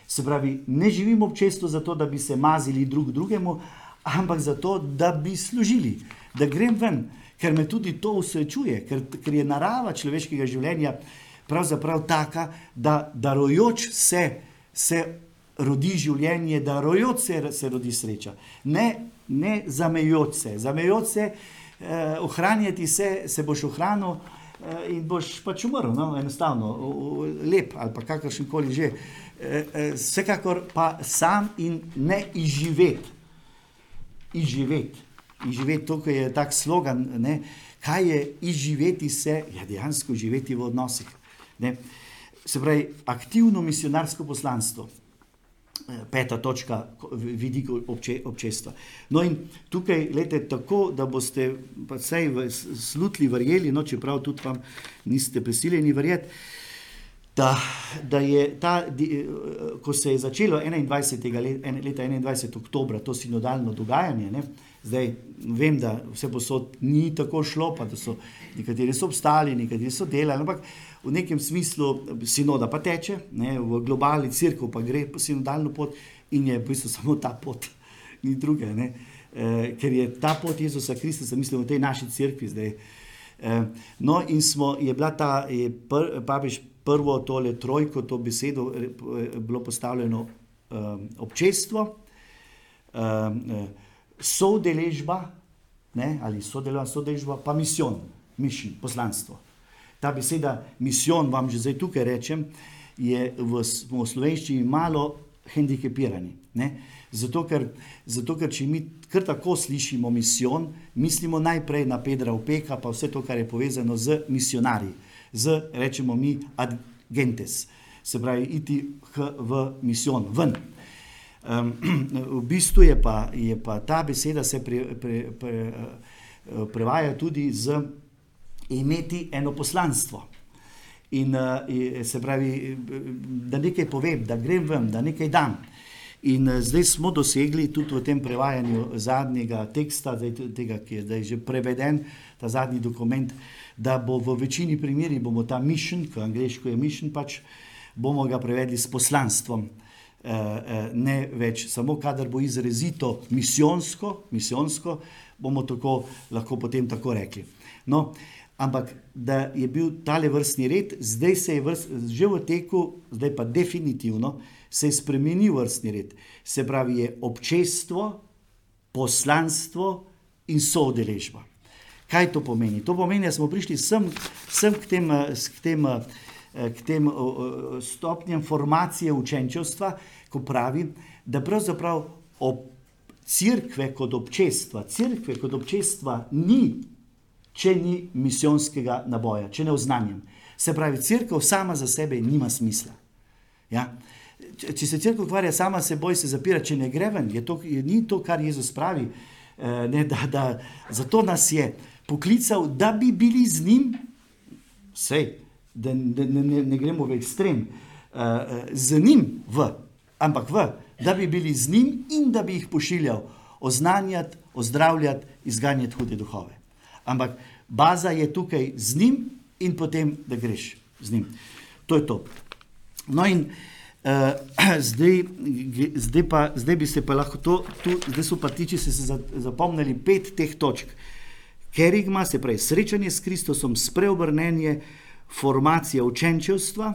Se pravi, ne živimo občestvo zato, da bi se mazili drug drugemu, ampak zato, da bi služili, da grem ven, ker me tudi to usrečuje, ker, ker je narava človeškega življenja pravzaprav taka, da darojoč se, se rodi življenje, darojoč se, se rodi sreča. Ne, ne zamejoč se, zamejoč se, eh, ohranjati se, se boš ohranil. Eh, in boš pač umrl, no? enostavno, lep ali pa kakršen koli že. Eh, eh, vsekakor pa sam in ne izživeti. Izživeti. Izživeti to, kar je tak slogan. Ne? Kaj je izživeti se, ja, dejansko živeti v odnosih. Ne? Se pravi, aktivno misionarsko poslanstvo. Peta točka, vidik obče, občestva. No, in tukaj, gledite, tako da boste vsej slutli verjeli, no, čeprav tudi vam niste prisiljeni verjeti, da, da je ta, ko se je začelo 21. leta 21. oktobra, to sinodalno dogajanje, ne, zdaj vem, da vse posod ni tako šlo, pa da so nekateri so obstali, nekateri so delali, ampak v nekem smislu sinoda pa teče, ne, v globalni crkvi pa gre po sinodalno pot in je v bistvu samo ta pot, ni druge. Ne, e, ker je ta pot Jezusa Kristusa, mislim, v tej naši crkvi zdaj. E, no, in smo, je bila ta, je pr, papež prvo tole trojko, to besedo, e, bilo postavljeno e, občestvo, e, sodeležba, ne, ali sodelovanje, sodeležba, pa misijon, mišljen, poslanstvo. Ta beseda misijon, vam že zdaj tukaj rečem, je v, v slovenščini malo hendikepirani. Zato ker, zato, ker če mi kar tako slišimo misijon, mislimo najprej na Pedra Opeka, pa vse to, kar je povezano z misionarji, z, rečemo mi, agentes, se pravi, iti v misijon, ven. Um, v bistvu je pa, je pa ta beseda se pre, pre, pre, pre, prevaja tudi z imeti eno poslanstvo. In uh, se pravi, da nekaj povem, da grem ven, da nekaj dam. In uh, zdaj smo dosegli tudi v tem prevajanju zadnjega teksta, tega, ki je zdaj že preveden, ta zadnji dokument, da bo v večini primerih bomo ta mission, ki angliško je mission, pač bomo ga prevedli s poslanstvom. Uh, ne več samo, kadar bo izrazito misijonsko, misijonsko, bomo tako lahko potem tako rekli. No, uh, ampak da je bil tale vrstni red, zdaj se je vrst, že v teku, zdaj pa definitivno se je spremenil vrstni red. Se pravi, je občestvo, poslanstvo in soodeležba. Kaj to pomeni? To pomeni, da smo prišli sem, sem k tem, k tem, k tem stopnjem formacije učenčevstva, ko pravi, da pravzaprav ob crkve kot občestva, crkve kot občestva ni če ni misijonskega naboja, če ne oznanjam. Se pravi, crkva sama za sebe nima smisla. Ja? Če se crkva ukvarja sama s seboj, se zapira, če ne gre ven, je to, je, ni to, kar Jezus pravi. Eh, ne, da, da, zato nas je poklical, da bi bili z njim, vse, da ne, ne, ne gremo v ekstrem, eh, z njim, v, ampak v, da bi bili z njim in da bi jih pošiljal oznanjati, ozdravljati, izganjati hude duhove ampak baza je tukaj z njim in potem, da greš z njim. To je to. No, in uh, zdaj, zdaj, pa, zdaj bi se pa lahko to, tu, zdaj so pa ti, če se zapomnili, pet teh točk. Kerigma, se pravi, srečanje s Kristusom, spreobrnenje, formacija učenčevstva,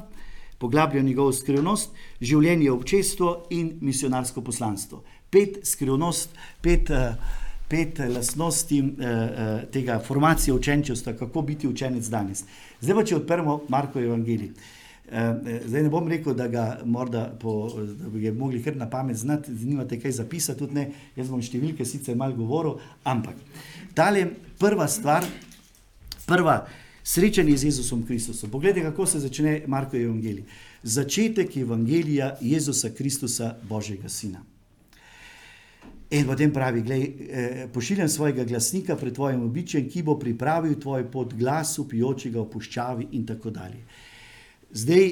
poglablja njegovo skrivnost, življenje občestvo in misionarsko poslanstvo. Pet skrivnost, pet. Uh, pet lastnosti eh, eh, tega formacije učenčevstva, kako biti učenec danes. Zdaj pa, če odpremo Marko Evangelij. Eh, zdaj ne bom rekel, da ga po, da bi ga mogli kar na pamet znati, zanimate kaj zapisati, tudi ne, jaz bom številke sicer mal govoril, ampak tale prva stvar, prva srečanje z Jezusom Kristusom. Poglejte, kako se začne Marko Evangelij. Začetek Evangelija Jezusa Kristusa, Božjega Sina. In potem pravi, glej, eh, pošiljam svojega glasnika pred tvojim običajem, ki bo pripravil tvoj pod glasu, pijočega v puščavi in tako dalje. Zdaj,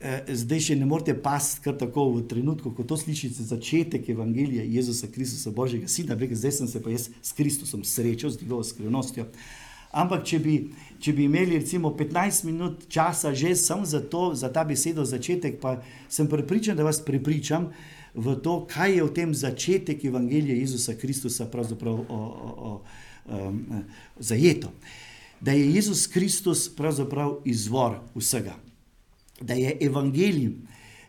eh, zdaj še ne morete pasti kar tako v trenutku, ko to slišite, začetek evangelija Jezusa Kristusa, Božjega Sina, rekel, zdaj sem se pa jaz s Kristusom srečal, z njegovo skrivnostjo. Ampak, če bi, če bi imeli recimo 15 minut časa že samo za, to, za ta besedo začetek, pa sem prepričan, da vas prepričam v to, kaj je v tem začetek Evangelija Jezusa Kristusa pravzaprav o, o, o, um, zajeto. Da je Jezus Kristus pravzaprav izvor vsega. Da je Evangelij,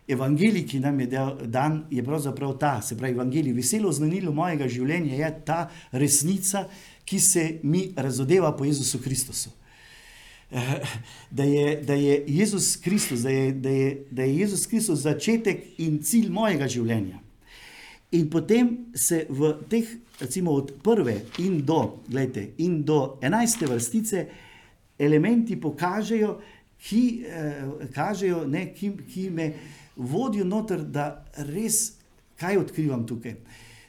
Evangelij, ki nam je dan, je pravzaprav ta, se pravi, Evangelij, veselo znanilo mojega življenja je ta resnica, ki se mi razodeva po Jezusu Kristusu. Da je, da je Jezus Kristus, da je, da, je, da je Jezus Kristus začetek in cilj mojega življenja. In potem se v teh, recimo od prve in do, gledajte, in do enajste vrstice, elementi pokažejo, ki, eh, kažejo, ne, ki, ki me vodijo noter, da res kaj odkrivam tukaj.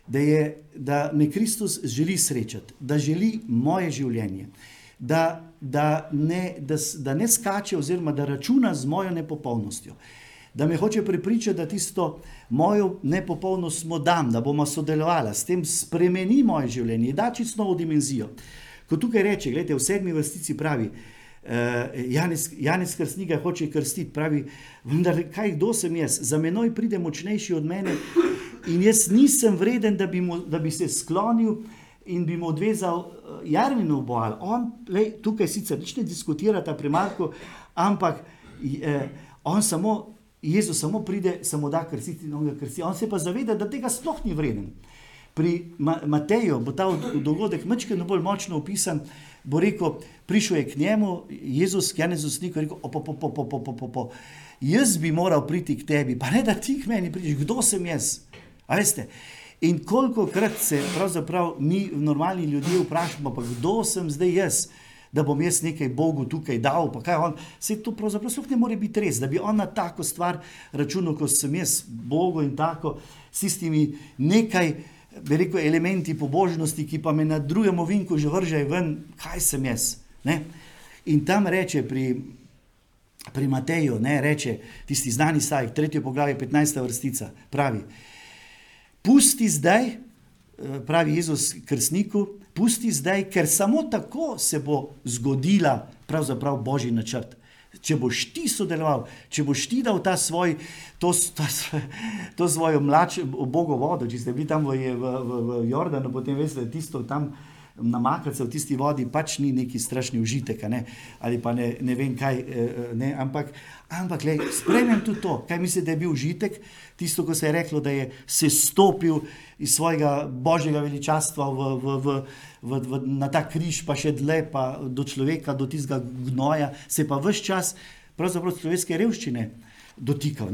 Da, je, da me Kristus želi srečati, da želi moje življenje, da, da, ne, da, da ne skače, oziroma da računa z mojo nepopolnostjo. Da me hoče prepričati, da tisto mojo nepopolnost smo dam, da bomo sodelovali, s tem spremeni moje življenje, da čisto novo dimenzijo. Ko tukaj reče, gledajte, v sedmi vrstici pravi, uh, Janes, Janes Krstnika hoče krstiti, pravi, vendar kaj, kdo sem jaz, za menoj pride močnejši od mene in jaz nisem vreden, da bi, mu, da bi se sklonil in bi mu odvezal uh, jarmino bojal. On lej, tukaj sicer ne diskutira ta primarko, ampak eh, on samo, Jezus samo pride, samo da krstiti in on ga krsti. On se pa zaveda, da tega sploh ni vreden. Pri Mateju bo ta dogodek mečkeno bolj močno opisan, bo rekel, prišel je k njemu, Jezus, Janez Nik, rekel, opo, po, po, po, po, po, po. jaz bi moral priti k tebi, pa ne da ti k meni prideš, kdo sem jaz. A veste? In koliko krat se pravzaprav mi, normalni ljudje, vprašamo, pa kdo sem zdaj jaz, da bom jaz nekaj Bogu tukaj dal. Vse to pravzaprav sploh ne more biti res, da bi on na tako stvar računal, kot sem jaz, Bogu in tako, s tistimi nekaj. Veliko elementi pobožnosti, ki pa me na drugem ovinku že vržejo ven, kaj sem jaz. Ne? In tam reče pri, pri Mateju, ne, reče tisti znani stavek, tretje poglavje, 15. vrstica, pravi pusti zdaj, eh, pravi Jezus Krstniku, pusti zdaj, ker samo tako se bo zgodila pravzaprav božji načrt. Če boš ti sodeloval, če boš ti dal ta svoj, to, ta, to svojo mlačo, bogo vodo, če ste bili tam v, v, v, v Jordanu, potem veste, tisto tam namakati se v tisti vodi, pač ni neki strašni užitek, ne? ali pa ne, ne vem kaj. Eh, eh, ne? Ampak, ampak le, spremem tudi to, kaj mislite, da je bil užitek, tisto, ko se je reklo, da je se stopil iz svojega božjega veličastva v, v, v, v, v, na ta križ, pa še dlje, pa do človeka, do tistega gnoja, se pa vse čas pravzaprav človeške revščine dotikal.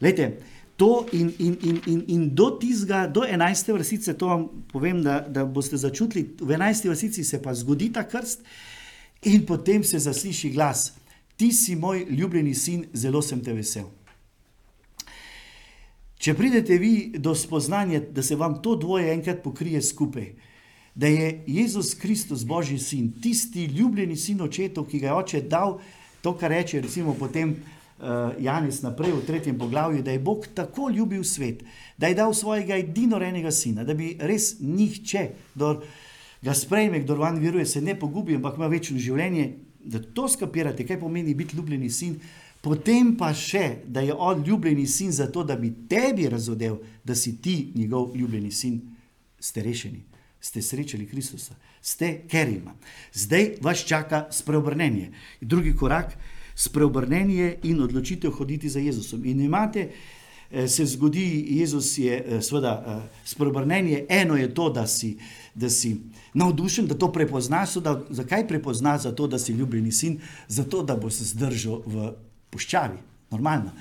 Lejte, to in, in, in, in, in do tizga, do 11. vrstice, to vam povem, da, da boste začutili, v 11. vrstici se pa zgodi ta krst in potem se zasliši glas: Ti si moj ljubljeni sin, zelo sem te vesel. Če pridete vi do spoznanja, da se vam to dvoje enkrat pokrije skupaj, da je Jezus Kristus, Božji sin, tisti ljubljeni sin očetov, ki ga je oče dal, to, kar reče, recimo, potem uh, Janis naprej v tretjem poglavju, da je Bog tako ljubil svet, da je dal svojega edinorenega sina, da bi res nihče, kdo ga sprejme, kdo van veruje, se ne pogubi, ampak ima večno življenje. Da to skapirate, kaj pomeni biti ljubljeni sin, potem pa še, da je on ljubljeni sin zato, da bi tebi razodel, da si ti njegov ljubljeni sin, ste rešeni, ste srečali Kristusa, ste kerima. Zdaj vas čaka spreobrnenje. Drugi korak je spreobrnenje in odločitev hoditi za Jezusom. In imate, eh, se zgodi, Jezus je eh, seveda eh, spreobrnenje, eno je to, da si, da si navdušen, da to prepoznaš, da, zakaj prepoznaš za to, da si ljubljeni sin, zato da bo se zdržal v puščavi, normalno.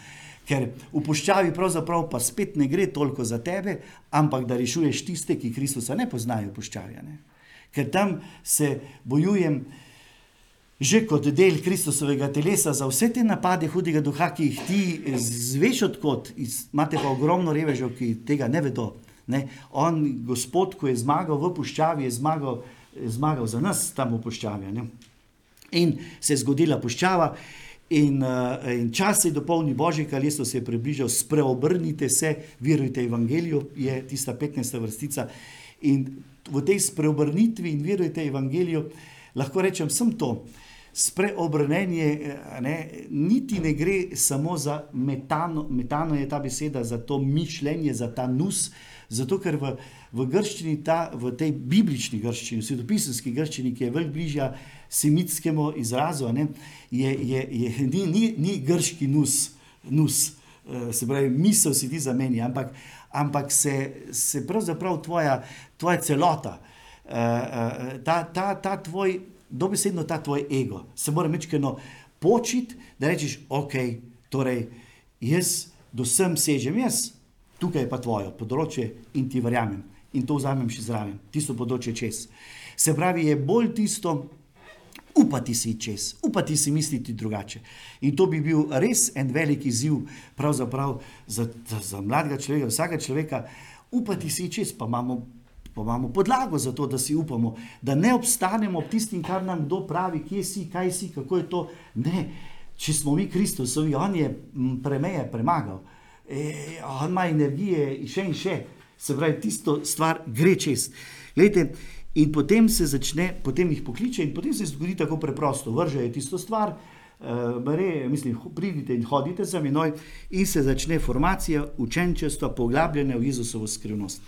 Ker v puščavi pravzaprav pa spet ne gre toliko za tebe, ampak da rešuješ tiste, ki Kristusa ne poznajo puščavi. Ne? Ker tam se bojujem, že kot del Kristusovega telesa za vse te napade hudega duha, ki jih ti zveš odkot, imate pa ogromno revežev, ki tega ne vedo. Ne? On, gospod, ko je zmagal v puščavi, je zmagal, je zmagal za nas tam v puščavi. Ne? In se je zgodila puščava. In, uh, in čas je dopolnil Božje kraljestvo, se je približal, spreobrnite se, verujte Evangeliju, je tista 15. vrstica. In v tej spreobrnitvi in verujte Evangeliju, uh, lahko rečem, sem to. Spreobrnenje, ne, niti ne gre samo za metano, metano je ta beseda, za to mišljenje, za ta nus, zato ker v, v grščini, ta, v tej biblični grščini, v svetopisanski grščini, ki je veliko bližja semitskemu izrazu, ne, je, je, je, ni, ni, ni grški nus, nus, se pravi, misel si ti zameni, ampak, ampak se, se pravzaprav tvoja, tvoja celota, ta, ta, ta tvoj dobesedno ta tvoj ego, se mora mečkeno počiti, da rečeš, ok, torej jaz do sem sežem, jaz, tukaj je pa tvoje področje in ti verjamem in to vzamem še zraven, tisto področje čez. Se pravi, je bolj tisto, upati si čez, upati si misliti drugače. In to bi bil res en velik izziv, pravzaprav za, za, za mladega človeka, vsakega človeka, upati si čez, pa imamo pa imamo podlago za to, da si upamo, da ne obstanemo ob tistim, kar nam kdo pravi, kje si, kaj si, kako je to. Ne, če smo mi Kristusovi, on je premeje premagal, e, on ima energije in še in še, se pravi, tisto stvar gre čez. Glejte, in potem se začne, potem jih pokliče in potem se zgodi tako preprosto, vržejo tisto stvar. Mislim, pridite in hodite za menoj, in se začne formacija učenčestva, poglabljanja v Jezusovo skrivnost.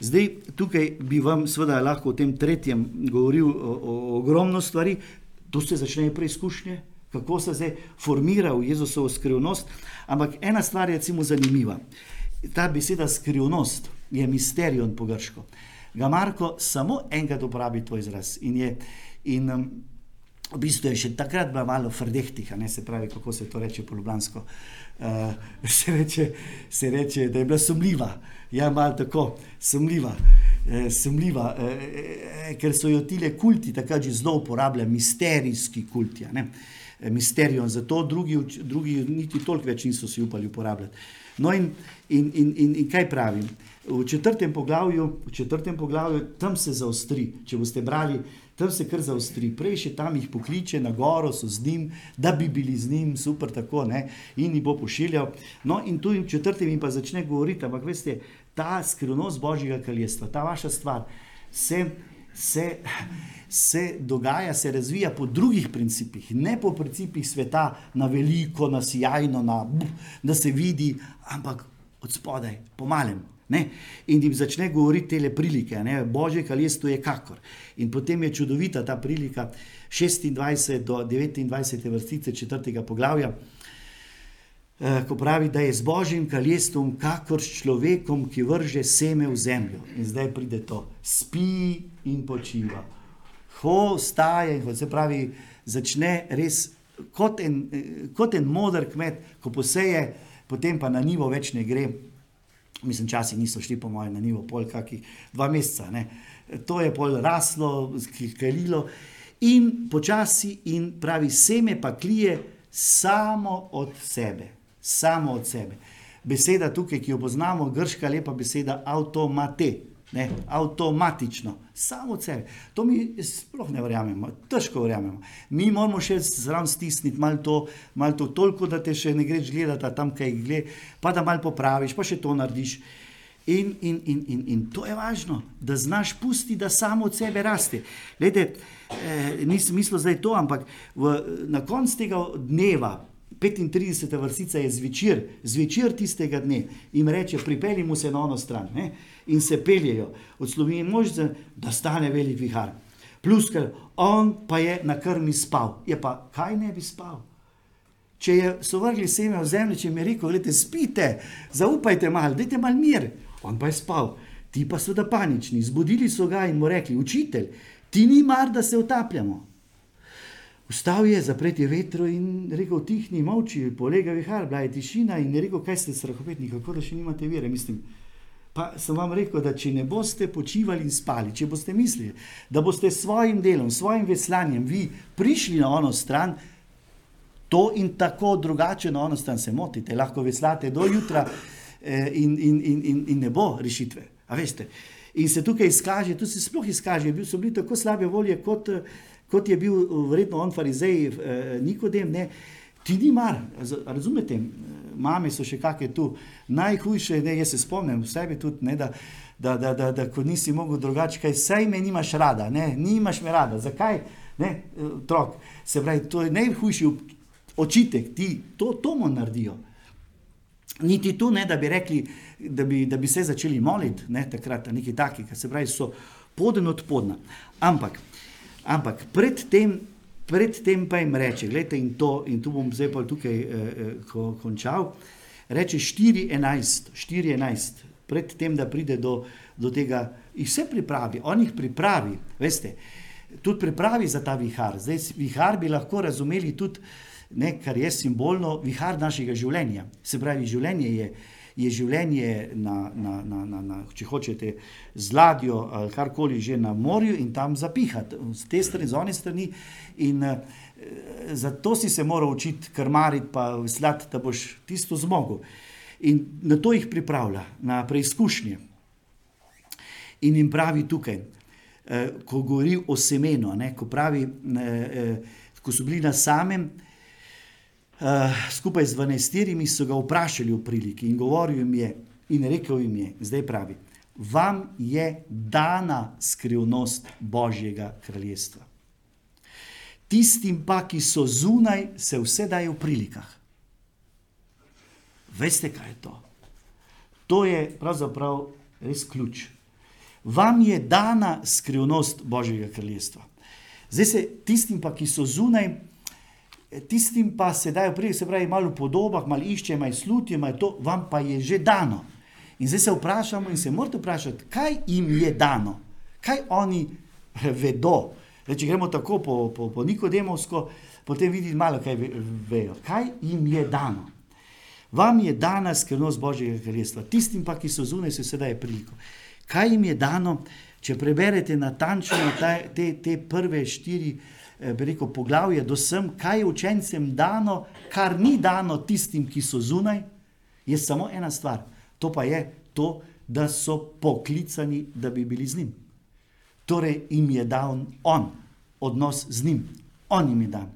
Zdaj, tukaj bi vam seveda lahko o tem tretjem govoril o, o, o ogromno stvari, tu se začnejo preizkušnje, kako se zdaj formira v Jezusovo skrivnost. Ampak ena stvar je recimo zanimiva. Ta beseda skrivnost je misterijon po grško. Ga Marko samo enkrat uporabi to izraz in je. In, um, V bistvu je še takrat bila malo frdehtih, ne se pravi, kako se to reče po Ljubljansko. Uh, se, reče, se reče, da je bila sumljiva. Ja, malo tako, sumljiva. Eh, sumljiva eh, eh, ker so jo ti kulti takrat že zelo uporabljali, misterijski kulti. Misterijo, zato drugi, drugi niti toliko več niso si upali uporabljati. No, in, in, in, in, in kaj pravim? V četrtem poglavju, v četrtem poglavju, tam se zaostri. Če boste brali, tam se kar zaostri. Prej še tam jih pokliče na goro, so z njim, da bi bili z njim, super, tako ne, in jih bo pošiljal. No, in tu v četrtem jim pa začne govoriti, ampak veste, ta skrivnost Božjega kraljestva, ta vaša stvar, se, se, se dogaja, se razvija po drugih principih, ne po principih sveta, na veliko, na sjajno, na, da se vidi, ampak od spodaj, po malem. Ne? In jim začne govoriti te prilike, ne? Božje kraljestvo je kakor. In potem je čudovita ta prilika, 26 do 29 vrstice četrtega poglavja, eh, ko pravi, da je z Božjim kraljestvom kakor s človekom, ki vrže seme v zemljo. In zdaj pride to, spi in počiva. Ho, staje, ho, se pravi, začne res kot en, eh, kot en modr kmet, ko poseje, potem pa na nivo več ne gre mislim, časi niso šli po mojem na nivo, pol kakih dva meseca. Ne. To je pol raslo, kalilo in počasi in pravi seme pa klije samo od sebe, samo od sebe. Beseda tukaj, ki jo poznamo, grška lepa beseda avtomate ne, avtomatično, samo sebe. To mi sploh ne verjamemo, težko verjamemo. Mi moramo še zraven stisniti malo to, malo to, toliko, da te še ne greš gledati tam, kaj gledaš, pa da malo popraviš, pa še to narediš. In, in, in, in, in to je važno, da znaš pusti, da samo od sebe raste. Lede, eh, nisem mislil zdaj to, ampak v, na koncu tega dneva, 35. vrstica je zvečer, zvečer tistega dne in reče: Pripeljimo se na ono stran. Ne? In se peljejo od Slovenije, možno, da stane velik vihar. Plus, ker on pa je na krmi spal. Je pa, kaj ne bi spal? Če je, so vrgli seme v zemljo, če mi je rekel, gledite, spite, zaupajte malo, dajte malo mir. On pa je spal, ti pa so da panični. Zbudili so ga in mu rekli: Učitelj, ti ni mar, da se utapljamo. Vstal je, zapret je vetro in rekel: Tihni, molči, polega vihar, bila je tišina in je rekel: Kaj ste strahopetni, kako da še nimate vere? Mislim, pa sem vam rekel, da če ne boste počivali in spali, če boste mislili, da boste s svojim delom, s svojim veslanjem vi prišli na ono stran, to in tako drugače na ono stran se motite, lahko veslate do jutra eh, in, in, in, in, in ne bo rešitve. In se tukaj izkaže, tu se sploh izkaže, bil so bili tako slabe volje kot kot je bil verjetno on farizej, eh, Nikodem, ne, ti ni mar, razumete, mame so še kakšne tu, najhujše, ne, jaz se spomnim, sebi tudi, ne, da, da, da, da, da ko nisi mogel drugače, kaj, saj me nimaš rada, ne, nimaš me rada, zakaj? ne, otrok. Se pravi, to je najhujši očitek, ti to, to mu naredijo. Niti tu ne, da bi rekli, da bi, da bi se začeli moliti, ne, takrat, nekaj takega, se pravi, so poden od podna. Ampak, ampak predtem, predtem pa jim reče, gledajte, in, to, in tu bom zdaj pa tukaj eh, eh, ko, končal, reče 4.11, 4.11, predtem, da pride do, do tega, jih vse pripravi, on jih pripravi, veste, tudi pripravi za ta vihar. Zdaj, vihar bi lahko razumeli tudi, ne, kar je simbolno, vihar našega življenja. Se pravi, življenje je, je življenje, na, na, na, na, na, če hočete, z ladjo ali karkoli že na morju in tam zapihati, z te strani, z one strani. In uh, zato si se moral učiti krmariti, pa veslati, da boš tisto zmogel. In na to jih pripravlja, na preizkušnje. In jim pravi tukaj, eh, ko govori o semenu, ne, ko pravi, eh, eh, ko so bili na samem, skupaj z dvanajstirimi, so ga vprašali o priliki in govoril jim je, in rekel jim je, zdaj pravi, vam je dana skrivnost Božjega kraljestva. Tistim pa, ki so zunaj, se vse daje v prilikah. Veste, kaj je to? To je pravzaprav res ključ vam je dana skrivnost Božjega kraljestva. Zdaj se tistim, pa, ki so zunaj, tistim pa se dajo prije, se pravi, malo v podobah, malo išče, malo slutijo, malo to, vam pa je že dano. In zdaj se vprašamo in se morate vprašati, kaj jim je dano, kaj oni vedo. Zdaj, če gremo tako po, po, po Nikodemovsko, potem vidite malo, kaj vejo. Kaj jim je dano? Vam je dana skrivnost Božjega kraljestva, tistim pa, ki so zunaj, se sedaj priliko. Kaj jim je dano, če preberete natančno ta, te, te prve štiri eh, rekel, poglavje, do sem, kaj je učencem dano, kar ni dano tistim, ki so zunaj, je samo ena stvar. To pa je to, da so poklicani, da bi bili z njim. Torej jim je dal on, odnos z njim, on jim je dan.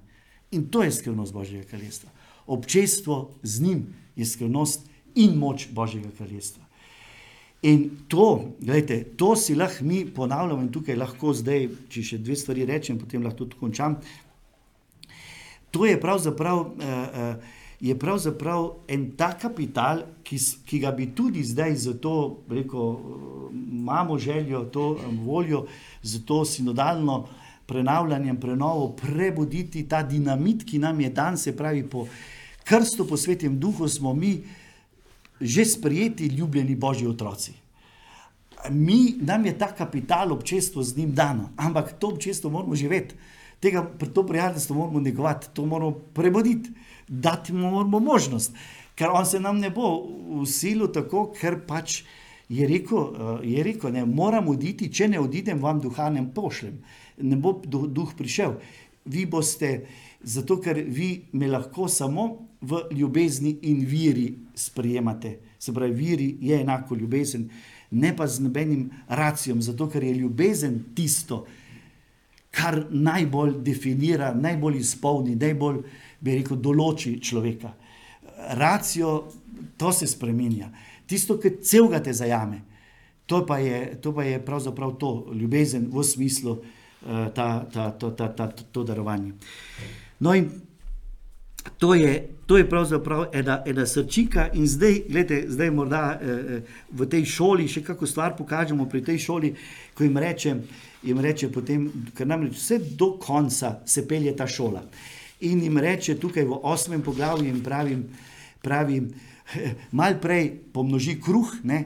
In to je skrivnost Božjega kraljestva. Občestvo z njim je skrivnost in moč Božjega kraljestva. In to, gledajte, to si lahko mi ponavljamo in tukaj lahko zdaj, če še dve stvari rečem, potem lahko tudi končam. To je pravzaprav, uh, je pravzaprav en ta kapital, ki, ki ga bi tudi zdaj za to, reko, imamo željo, to voljo, za to sinodalno prenavljanje, prenovo, prebuditi ta dinamit, ki nam je dan, se pravi, po krstu, po svetem duhu smo mi že sprijeti, ljubljeni božji otroci. Mi, nam je ta kapital občestvo z njim dano, ampak to občestvo moramo živeti, tega, to prijateljstvo moramo negovati, to moramo prebuditi, dati mu moramo možnost, ker on se nam ne bo usilil tako, ker pač je rekel, eh, je rekel ne, moram oditi, če ne odidem, vam duha ne pošljem, ne bo duh prišel. Vi boste, zato ker vi me lahko samo v ljubezni in viri sprejemate. Se pravi, viri je enako ljubezen, ne pa z nobenim racijom, zato ker je ljubezen tisto, kar najbolj definira, najbolj izpolni, najbolj, bi rekel, določi človeka. Racijo, to se spremenja. Tisto, ki celega te zajame, to pa je, to pa je pravzaprav to, ljubezen v smislu uh, ta, ta, ta, ta, ta, to darovanje. No, in To je, to je pravzaprav ena, ena srčika, in zdaj, gledajte, zdaj morda eh, v tej šoli še kako stvar pokažemo, pri tej šoli, ko jim reče, jim reče potem, ker nam reče, vse do konca se pelje ta šola. In jim reče tukaj v osmem poglavju, in pravim, pravim eh, mal prej pomnoži kruh, ne,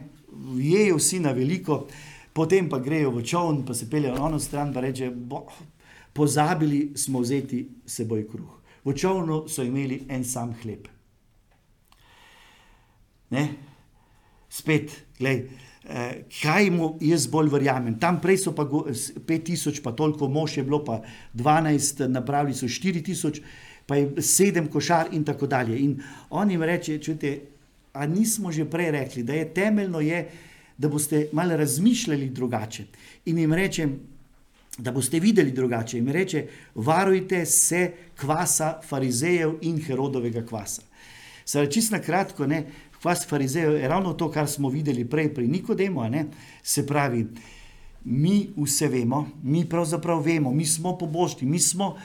jejo vsi na veliko, potem pa grejo v čovn, pa se peljejo na ono stran, pa reče, bo, pozabili smo vzeti seboj kruh. V čovnu so imeli en sam hleb. Ne? Spet, glej, eh, kaj mu jaz bolj verjamem. Tam prej so pa 5000, pa toliko mož je bilo, pa 12, napravili so 4000, pa je 7 košar in tako dalje. In on jim reče, čujte, a nismo že prej rekli, da je temeljno je, da boste malo razmišljali drugače. In jim rečem, da boste videli drugače. In reče, varujte se kvasa farizejev in Herodovega kvasa. Zdaj, čisto na kratko, ne, kvas farizejev je ravno to, kar smo videli prej pri Nikodemu, ne, se pravi, mi vse vemo, mi pravzaprav vemo, mi smo pobožni, mi, smo,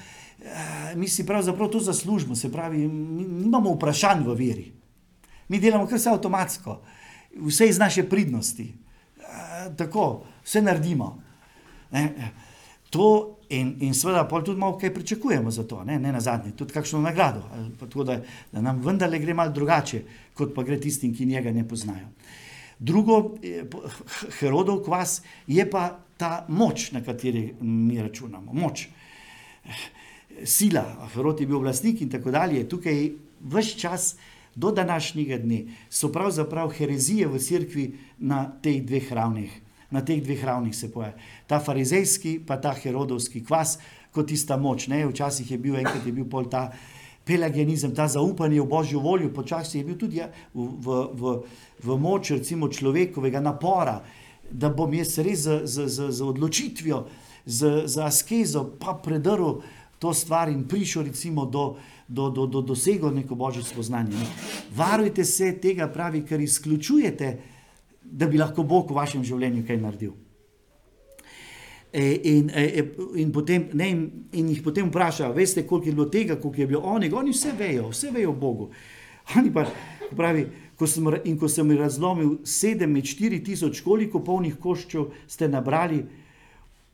eh, mi si pravzaprav to zaslužimo, se pravi, mi nimamo vprašanj v veri. Mi delamo kar vse avtomatsko, vse iz naše pridnosti. Eh, tako, vse naredimo. Ne? To in, in seveda, tudi malo kaj pričakujemo za to, ne, ne na zadnje, tudi kakšno nagrado, tako, da, da nam vendarle gre malo drugače, kot pa gre tistim, ki njega ne poznajo. Drugo, Herodov kvas je pa ta moč, na kateri mi računamo. Moč, sila, Herod je bil vlastnik in tako dalje. Tukaj vse čas do današnjega dne so pravzaprav herezije v cerkvi na teh dveh ravneh. Na teh dveh ravnih se poje. Ta farizejski, pa ta herodovski kvas, kot tista moč. Ne? Včasih je bil enkrat je bil pol ta pelagianizem, ta zaupanje v božjo voljo, počasi je bil tudi ja, v, v, v, moč recimo človekovega napora, da bom jaz res z, z, z, z odločitvijo, z, z askezo pa predrl to stvar in prišel recimo do, do, do, do dosego neko božje spoznanje. Ne. Varujte se tega pravi, ker izključujete, da bi lahko Bog v vašem življenju kaj naredil. E, in, e, e, in, potem, ne, in, in jih potem vprašajo, veste, koliko je bilo tega, koliko je bilo onih, oni vse vejo, vse vejo o Bogu. Oni pa pravi, ko sem, in ko sem razlomil sedem med štiri tisoč, koliko polnih koščev ste nabrali,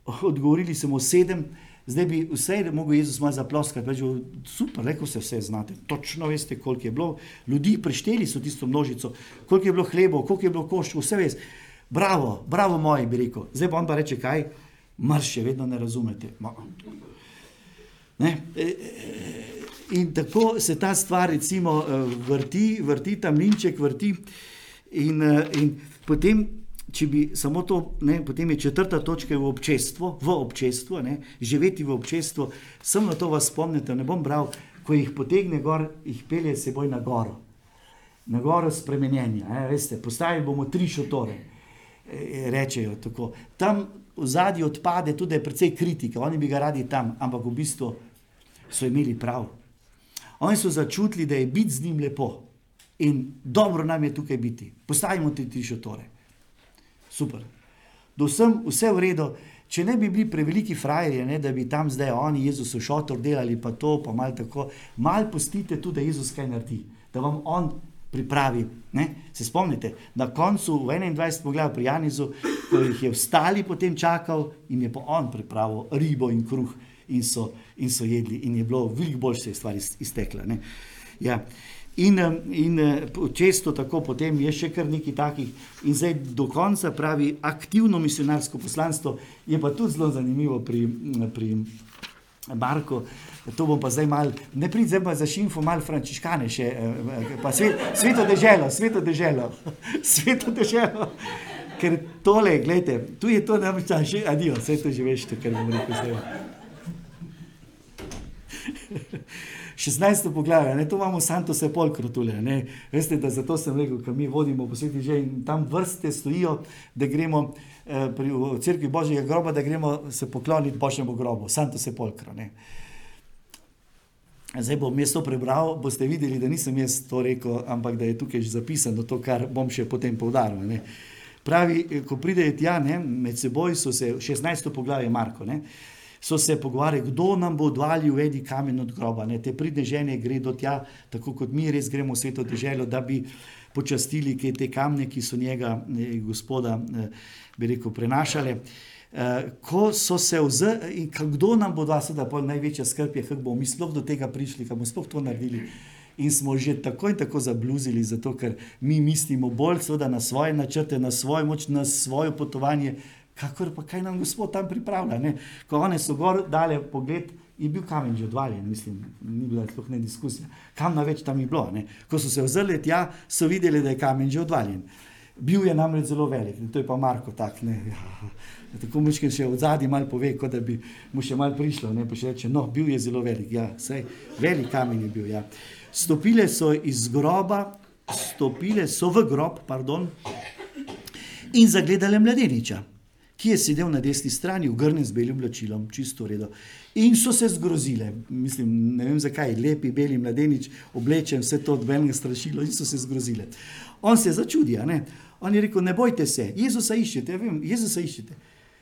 odgovorili smo sedem, zdaj bi vse mogel Jezus malo zaploskati, reči, super, rekel se vse znate, točno veste, koliko je bilo, ljudi prešteli so tisto množico, koliko je bilo hlebov, koliko je bilo koščev, vse veste. Bravo, bravo moji, bi rekel. Zdaj pa on pa reče, kaj? mar še vedno ne razumete. Ne? In tako se ta stvar, recimo, e, vrti, vrti ta mlinček, vrti. In, in potem, če bi samo to, ne, potem je četrta točka v občestvu, v občestvu, ne, živeti v občestvu. Sem na to vas spomnite, ne bom bral, ko jih potegne gor, jih pelje seboj na goro. Na goro spremenjenja, veste, postavili bomo tri šotore, rečejo tako. Tam v zadnji odpade tudi precej kritike, oni bi ga radi tam, ampak v bistvu so imeli prav. Oni so začutili, da je biti z njim lepo in dobro nam je tukaj biti. Postavimo ti tri šotore. Super. Do vsem vse v redu, če ne bi bili preveliki frajerji, ne, da bi tam zdaj oni Jezus šotor delali, pa to, pa malo tako, malo pustite tudi, da Jezus kaj naredi, da vam on pripravi. Ne? Se spomnite, na koncu v 21. poglavju pri Janizu, ko jih je vstali, potem čakal in je pa on pripravil ribo in kruh in so, in so jedli in je bilo veliko bolj se je stvar iztekla. Ja. In, in često tako potem je še kar nekaj takih, in zdaj do konca pravi aktivno misionarsko poslanstvo, je pa tudi zelo zanimivo pri, pri Marko, to bom pa zdaj mal, ne prid zdaj pa za šimfo, mal frančiškane še, eh, pa svet, sveto deželo, sveto deželo, sveto deželo. Ker tole, gledajte, tu je to namreč, že, adijo, vse to že veš, kar bom rekel zdaj. 16. poglavje, ne, to imamo Santo Sepolcro tule, ne, veste, da zato sem rekel, ker mi vodimo po sveti že in tam vrste stojijo, da gremo, Eh, pri, crkvi Božjega groba, da gremo se pokloniti Božjemu grobu, Santo Sepolcro. Ne. Zdaj bom jaz to prebral, boste videli, da nisem jaz to rekel, ampak da je tukaj že zapisano to, kar bom še potem povdaril. Ne. Pravi, eh, ko pridejo tja, ne, med seboj so se, 16. poglavje Marko, ne, so se pogovarjali, kdo nam bo odvalil edi kamen od groba. Ne. Te pridne žene gredo tja, tako kot mi res gremo v sveto deželo, da bi počastili te kamne, ki so njega, ne, gospoda, ne, bi rekel, prenašali. Uh, ko so se vzeli, kdo nam bo dal, da bo največja skrb, kako bomo mi sploh do tega prišli, kako bomo sploh to naredili. In smo že tako in tako zabluzili, zato ker mi mislimo bolj na svoje načrte, na svojo moč, na svoje potovanje, kakor pa kaj nam Gospod tam pripravlja. Ne? Ko one so gor dale pogled, je bil kamen že odvaljen, mislim, ni bila sploh ne diskusija. Kam na več tam je bilo? Ne? Ko so se ozrli tja, so videli, da je kamen že odvaljen. Bil je namreč zelo velik, to je pa Marko tak. Ne, ja. Tako muški še od zadaj malo pove, kot da bi mu še malo prišlo. Ne, pa še reče, no, bil je zelo velik, ja, sej, velik kamen je bil. Ja. Stopile so iz groba, stopile so v grob, pardon, in zagledale mladeniča, ki je sedel na desni strani, ugrnjen z belim oblačilom, čisto redo. In so se zgrozile, mislim, ne vem zakaj, lepi beli mladenič, oblečen, vse to od velikega strašila, in so se zgrozile. On se začudi, ne? On je rekel, ne bojte se, Jezusa iščete, ja vem, Jezusa iščete.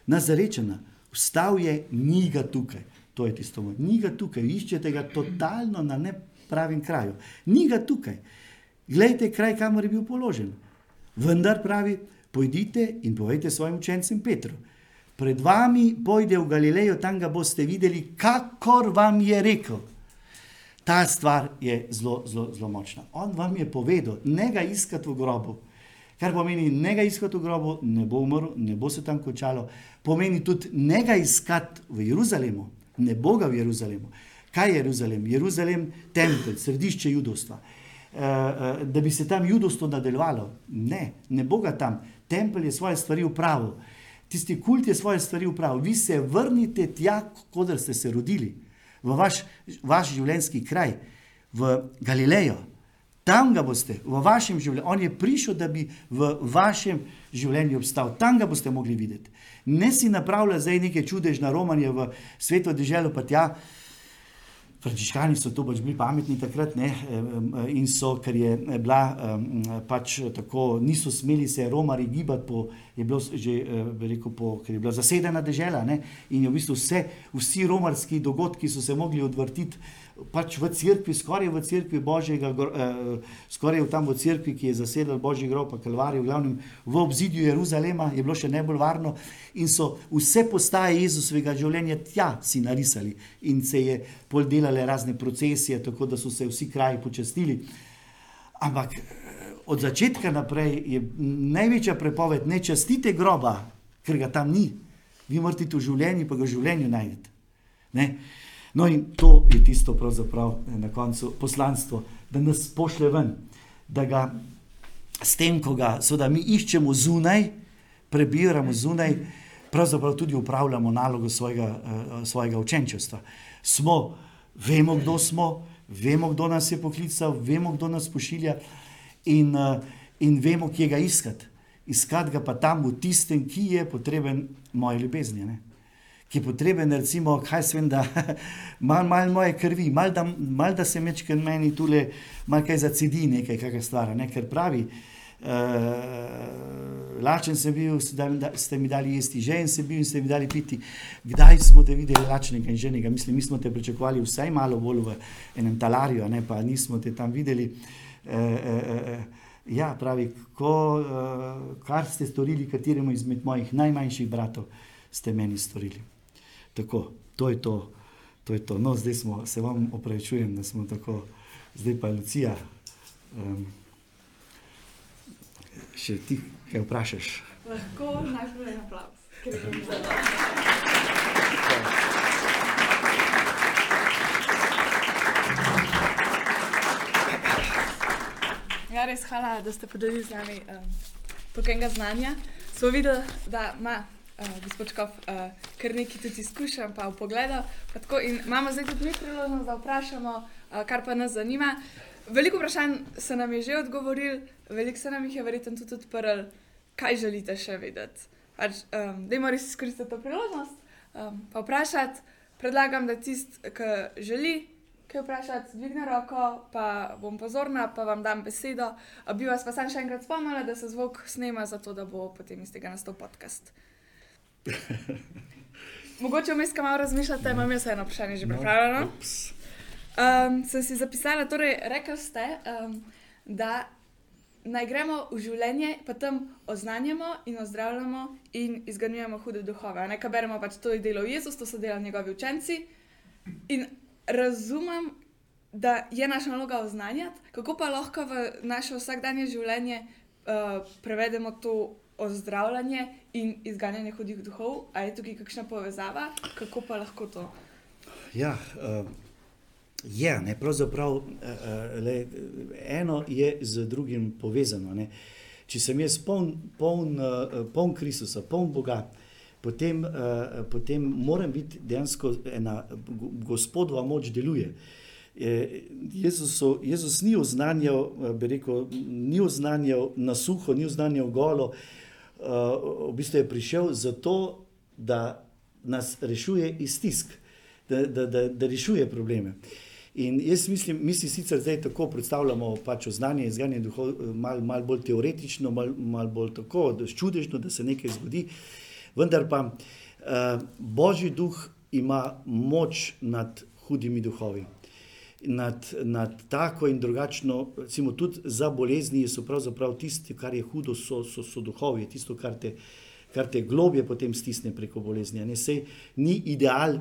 Nazarečena, vstal je, ni ga tukaj. To je tisto, ni ga tukaj, iščete ga totalno na nepravem kraju. Ni ga tukaj. Glejte, kraj, kamor je bil položen. Vendar pravi, pojdite in povejte svojim učencem Petru. Pred vami pojde v Galilejo, tam ga boste videli, kakor vam je rekel. Ta stvar je zelo, zelo, zelo močna. On vam je povedal, ne ga iskati v grobu. Kar pomeni, ne ga iskati v grobu, ne bo umrl, ne bo se tam končalo. Pomeni tudi, ne ga iskati v Jeruzalemu, ne bo ga v Jeruzalemu. Kaj je Jeruzalem? Jeruzalem je tempelj, središče judovstva. E, da bi se tam judovstvo nadaljevalo, ne, ne bo ga tam. Tempelj je svoje stvari upravil, tisti kult je svoje stvari upravil. Vi se vrnite tja, kot ste se rodili, v vaš, vaš življenjski kraj, v Galilejo. Tam ga boste, v vašem življenju. On je prišel, da bi v vašem življenju obstal. Tam ga boste mogli videti. Ne si napravljati zdaj neke čudežne romanje v svetu, deželo pa tja. Frančiškani so to pač bili pametni takrat ne? in so, ker je bila pač tako, niso smeli se romari gibati, po, je bilo že, rekel, po, ker je bila zasedena dežela ne? in je v bistvu vse, vsi romarski dogodki so se mogli odvrtiti pač v cerkvi, skoraj v cerkvi Božjega, eh, skoraj v tam v cerkvi, ki je zasedal Božji grob, pa Kalvarij, v glavnem v obzidju Jeruzalema je bilo še najbolj varno in so vse postaje Jezusovega življenja tja si narisali in se je pol delale razne procesije, tako da so se vsi kraji počastili. Ampak od začetka naprej je največja prepoved, ne častite groba, ker ga tam ni. Vi morate v življenju, pa ga v življenju najdete. No, in to je tisto, pravzaprav na koncu poslanstvo, da nas pošle ven, da ga s tem, ko ga seveda mi iščemo zunaj, prebiramo zunaj, pravzaprav tudi upravljamo nalogo svojega, uh, svojega učenčestva. Smo, vemo, kdo smo, vemo, kdo nas je poklical, vemo, kdo nas pošilja in, uh, in vemo, kje ga iskati. Iskati ga pa tam v tistem, ki je potreben moje ljubezni. Ne? Ki je potreben, recimo, kaj se vem, da malo mal moje krvi, malo da, mal da se mečke meni tule, malo kaj zacedi nekaj, kakšna stvar, ne? ker pravi. Uh, lačen sem bil, da ste mi dali jesti, žen sem bil in ste mi dali piti. Kdaj smo te videli lačnega in ženega? Mislim, mi smo te pričakovali vsaj malo bolj v enem talarju, ne? pa nismo te tam videli. Uh, uh, ja, pravi, ko, uh, kar ste storili kateremu izmed mojih najmanjših bratov, ste meni storili. Tako, to je to. to, je to. No, zdaj smo, se vam opravičujem, da smo tako, zdaj pa Lucija. Um, še ti, kaj vprašaš? Lahko najprej aplaus. Ja, res hvala, da ste podelili z nami um, toliko znanja. Smo videli, da ima uh, gospod Škov, uh, kar nekaj tudi izkušam, pa v pogledu. Imamo zdaj tudi mi priložnost, da vprašamo, uh, kar pa nas zanima. Veliko vprašanj se nam je že odgovoril, veliko se nam jih je verjetno tudi odprl, kaj želite še vedeti. Pač, um, da morate izkoristiti to priložnost, um, pa vprašati. Predlagam, da tisti, ki želi kaj vprašati, dvigne roko, pa bom pozorna, pa vam dam besedo. Bi vas pa sam še enkrat spomnila, da se zvok snema, zato da bo potem iz tega nastal podcast. Mogoče vmes, kaj malo razmišljate, imam jaz eno vprašanje že no, pripravljeno. No, um, sem si zapisala, torej, rekli ste, um, da naj gremo v življenje, pa tam oznanjamo in ozdravljamo in izganjujemo hude duhove. Nekaj beremo pač to je delo Jezus, to so delali njegovi učenci. In razumem, da je naša naloga oznanjati, kako pa lahko v naše vsakdanje življenje uh, prevedemo to ozdravljanje in izganjanje hudih duhov, ali je tukaj kakšna povezava, kako pa lahko to? Ja, uh, je, ne, pravzaprav uh, le, eno je z drugim povezano. Ne. Če sem jaz poln, poln, uh, poln Kristusa, poln Boga, potem, uh, potem moram biti dejansko ena gospodova moč deluje. Jezus, so, Jezus ni oznanjal, bi rekel, ni oznanjal na suho, ni oznanjal golo, uh, v bistvu je prišel zato, da nas rešuje iz stisk, da, da, da, da rešuje probleme. In jaz mislim, mi si sicer zdaj tako predstavljamo pač znanje in znanje duhov, malo mal bolj teoretično, malo mal bolj tako, da je čudežno, da se nekaj zgodi. Vendar pa uh, Božji duh ima moč nad hudimi duhovi. Nad, nad tako in drugačno, recimo tudi za bolezni, so pravzaprav tisti, kar je hudo, so, so, so duhovi, tisto, kar te, kar te globje potem stisne preko bolezni. Ne, sej, ni ideal,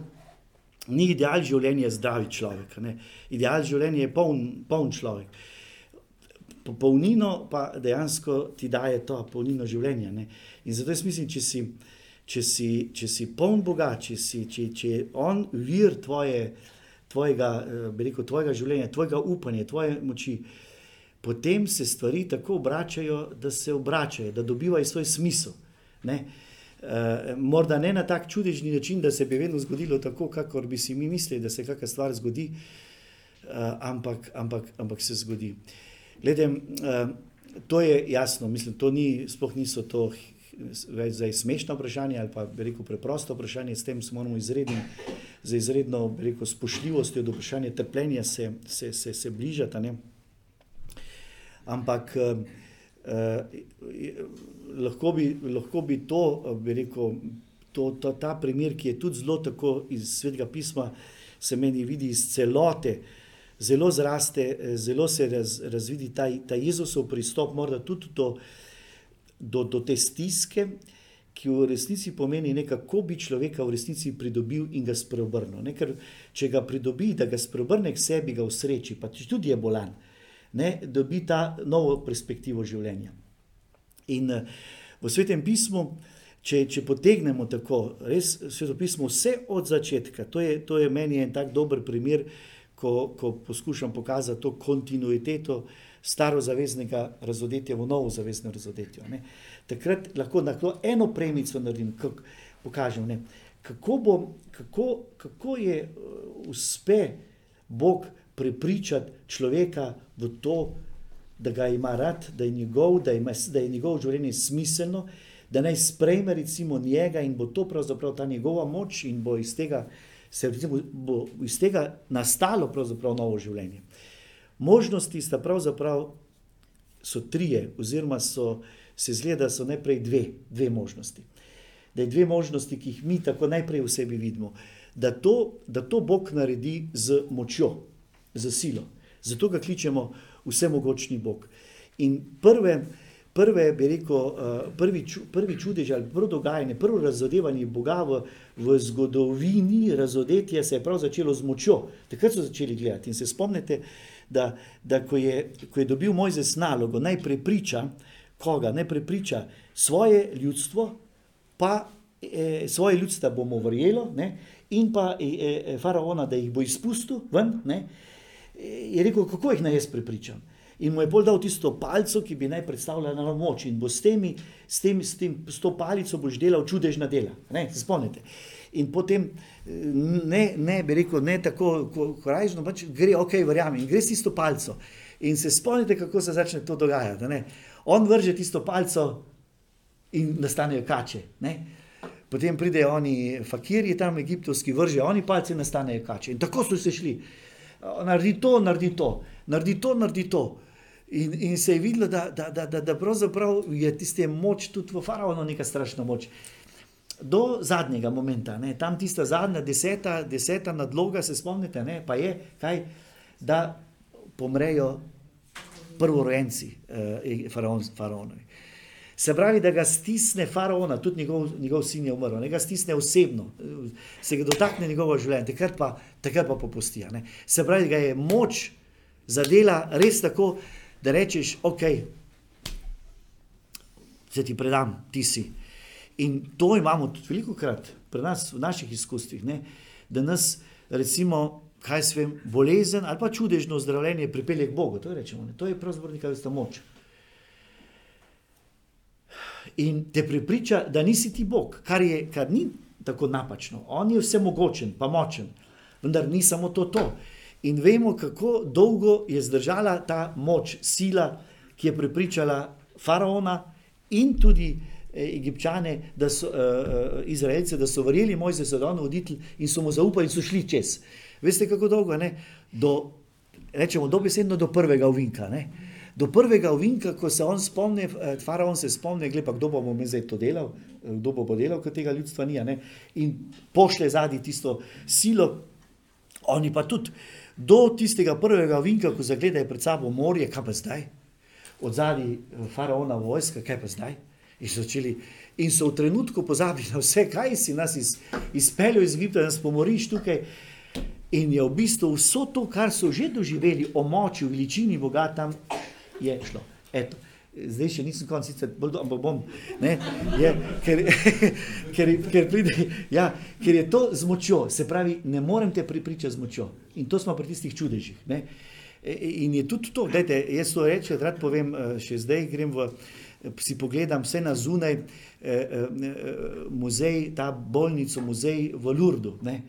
ni ideal življenja zdravi človek, ne. ideal življenja je poln, poln človek. Polnino pa dejansko ti daje to, polnino življenja. Ne. In zato jaz mislim, če si če si, če si poln Boga, če, si, če, če je On vir tvoje, tvojega, eh, rekel, tvojega življenja, tvojega upanja, tvoje moči, potem se stvari tako obračajo, da se obračajo, da dobivajo svoj smisel. Ne? Uh, morda ne na tak čudežni način, da se bi vedno zgodilo tako, kot bi si mi mislili, da se kakšna stvar zgodi, uh, ampak, ampak, ampak se zgodi. Glede, uh, to je jasno, mislim, to ni, sploh niso to več za smešno vprašanje ali pa rekel, preprosto vprašanje, s tem se moramo izredno, za izredno rekel, spoštljivostjo do vprašanja trpljenja se, se, se, se bližati. Ne? Ampak eh, eh, lahko, bi, lahko bi to, bi rekel, to, to, ta primer, ki je tudi zelo tako iz svetega pisma, se meni vidi iz celote. Zelo zraste, zelo se raz, razvidi ta, ta Jezusov pristop, morda tudi to, do, do te stiske, ki v resnici pomeni, ne, kako bi človeka v resnici pridobil in ga spreobrnil. Ne, ker če ga pridobi, da ga spreobrne k sebi, ga usreči, pa tudi je bolan, ne, dobi ta novo perspektivo življenja. In v svetem pismu, če, če potegnemo tako, res sveto pismo, vse od začetka, to je, to je meni en tak dober primer, ko, ko poskušam pokazati to kontinuiteto starozaveznega razodetja v novo zavezno razodetje. Takrat lahko na eno premico naredim, kako pokažem, ne? kako, bo, kako, kako je uspe Bog prepričati človeka v to, da ga ima rad, da je njegov, da, ima, da je njegovo življenje smiselno, da naj sprejme recimo njega in bo to pravzaprav ta njegova moč in bo iz tega, se, recimo, bo iz tega nastalo pravzaprav novo življenje. Možnosti sta pravzaprav trije, oziroma so, se zgleda, da so najprej dve, dve možnosti. Da je dve možnosti, ki jih mi tako najprej v sebi vidimo. Da to, da to Bog naredi z močjo, z silo. Zato ga kličemo vsemogočni Bog. In prve, prve bi rekel, eh, prvi, prvi čudež ali prvo dogajanje, prvo razodevanje Boga v, v zgodovini razodetja se je prav začelo z močjo. Takrat so začeli gledati in se spomnite, da, da ko, je, ko je dobil Mojzes nalogo, naj prepriča koga, naj prepriča svoje ljudstvo, pa e, svoje ljudstvo bomo verjelo, ne, in pa e, e, faraona, da jih bo izpustil ven, ne, je rekel, kako jih naj jaz prepričam. In mu je bolj dal tisto palico, ki bi naj predstavljala moč, in bo s, temi, s, tem, s, tem, s to palico boš delal čudežna dela. Ne, se spomnite. In potem ne, ne bi rekel, ne tako korajžno, pač gre, ok, verjamem, in gre s tisto palco. In se spomnite, kako se začne to dogajati. Ne? On vrže tisto palco in nastanejo kače. Ne? Potem pridejo oni fakirji tam, egiptovski, vržejo oni palce in nastanejo kače. In tako so se šli. Naredi to, naredi to, naredi to, naredi to. In, in se je videlo, da, da, da, da, da pravzaprav je tiste moč tudi v faraonu neka strašna moč do zadnjega momenta, ne, tam tista zadnja, deseta, deseta nadloga, se spomnite, ne, pa je, kaj, da pomrejo prvorojenci eh, faraonovi. Se pravi, da ga stisne faraona, tudi njegov, njegov sin je umrl, ne ga stisne osebno, se ga dotakne njegovo življenje, takrat pa, takrat pa popusti. Se pravi, da je moč zadela res tako, da rečeš, ok, se ti predam, ti si. In to imamo tudi veliko krat pri nas, v naših izkustvih, ne? da nas, recimo, kaj se vem, bolezen ali pa čudežno zdravljenje pripelje k Bogu. To je, rečemo, to je pravzaprav neka vrsta moč. In te pripriča, da nisi ti Bog, kar, je, kar ni tako napačno. On je vse mogočen, pa močen, vendar ni samo to. to. In vemo, kako dolgo je zdržala ta moč, sila, ki je pripričala faraona in tudi Egipčane, da so, uh, Izraelce, da so verjeli Mojze za don voditelj in so mu zaupali in so šli čez. Veste, kako dolgo? Ne? Do, rečemo, dobesedno do prvega uvinka. Ne? do prvega ovinka, ko se on spomni, eh, faraon se spomni, gled pa kdo bomo mi zdaj to delal, eh, kdo bo delal, ker tega ljudstva ni, ne? in pošle zadnji tisto silo, oni pa tudi do tistega prvega ovinka, ko zagledajo pred sabo morje, kaj pa zdaj? Od zadnji faraona vojska, kaj pa zdaj? Začeli, in so v trenutku pozabili na vse, kaj si nas iz, izpeljal iz Egipta, da nas pomoriš tukaj. In je v bistvu vso to, kar so že doživeli o moči, veličini Boga, tam je šlo. Eto. Zdaj še nisem konc, sicer bolj dobro, ampak bom. Ne, je, ker, ker, ker, pride, ja, ker je to z močjo, se pravi, ne morem te pripričati z močjo. In to smo pri tistih čudežih. Ne. In je tudi to, dajte, jaz to rečem, rad povem, eh, še zdaj grem v, si pogledam vse na zunaj, eh, eh, muzej, ta bolnico, muzej v Lurdu. Ne.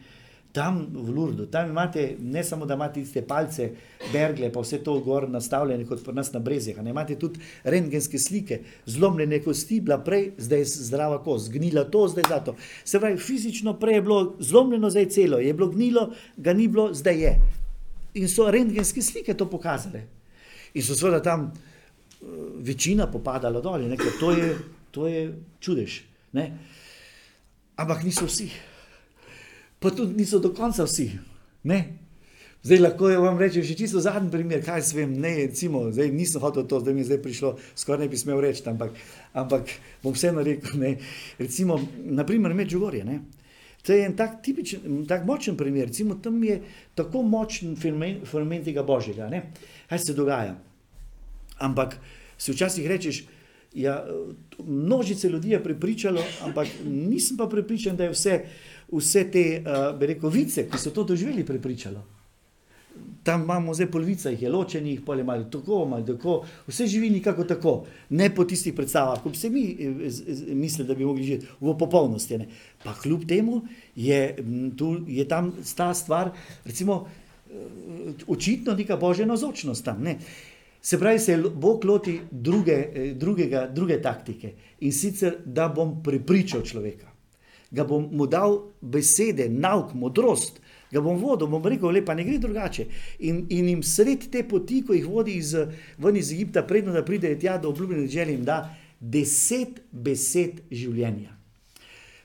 Tam v Lurdu, tam imate ne samo, da imate tiste palce, bergle, pa vse to gor nastavljene kot pri nas na brezih, ne imate tudi rentgenske slike, zlomljene kosti, bila prej, zdaj je zdrava kost, gnila to, zdaj zato. Se pravi, fizično prej je bilo zlomljeno, zdaj celo, je bilo gnilo, ga ni bilo, zdaj je. In so rentgenske slike to pokazale. In so seveda tam večina popadala dol, ker to je, to je čudež. Ne? Ampak niso vsi pa tudi niso do konca vsi. Ne? Zdaj lahko vam rečem še čisto zadnji primer, kaj se vem, ne, recimo, zdaj nisem hotel to, zdaj mi je zdaj prišlo, skoraj ne bi smel reči, ampak, ampak bom vseeno rekel, ne, recimo, naprimer Medžugorje, ne, to je en tak tipičen, tak močen primer, recimo, tam je tako močen fenomen tega Božjega, ne, kaj se dogaja. Ampak si včasih rečeš, ja, množice ljudi je prepričalo, ampak nisem pa prepričan, da je vse, vse te, uh, bi rekel, vice, ki so to doživeli, prepričalo. Tam imamo zdaj polovica, jih je ločenih, pa je malo tako, malo tako, vse živi nekako tako, ne po tistih predstavah, kot se mi eh, misli, da bi mogli živeti v popolnosti. Ne. Pa kljub temu je, tu, je tam ta stvar, recimo, eh, očitno neka božja nazočnost tam. Ne. Se pravi, se Bog loti druge, drugega, druge taktike in sicer, da bom prepričal človeka ga bom mu dal besede, nauk, modrost, ga bom vodil, bom rekel, lepa ne gre drugače. In, in jim sred te poti, ko jih vodi iz, ven iz Egipta, predno da pridejo tja do obljubljene želje, jim da deset besed življenja.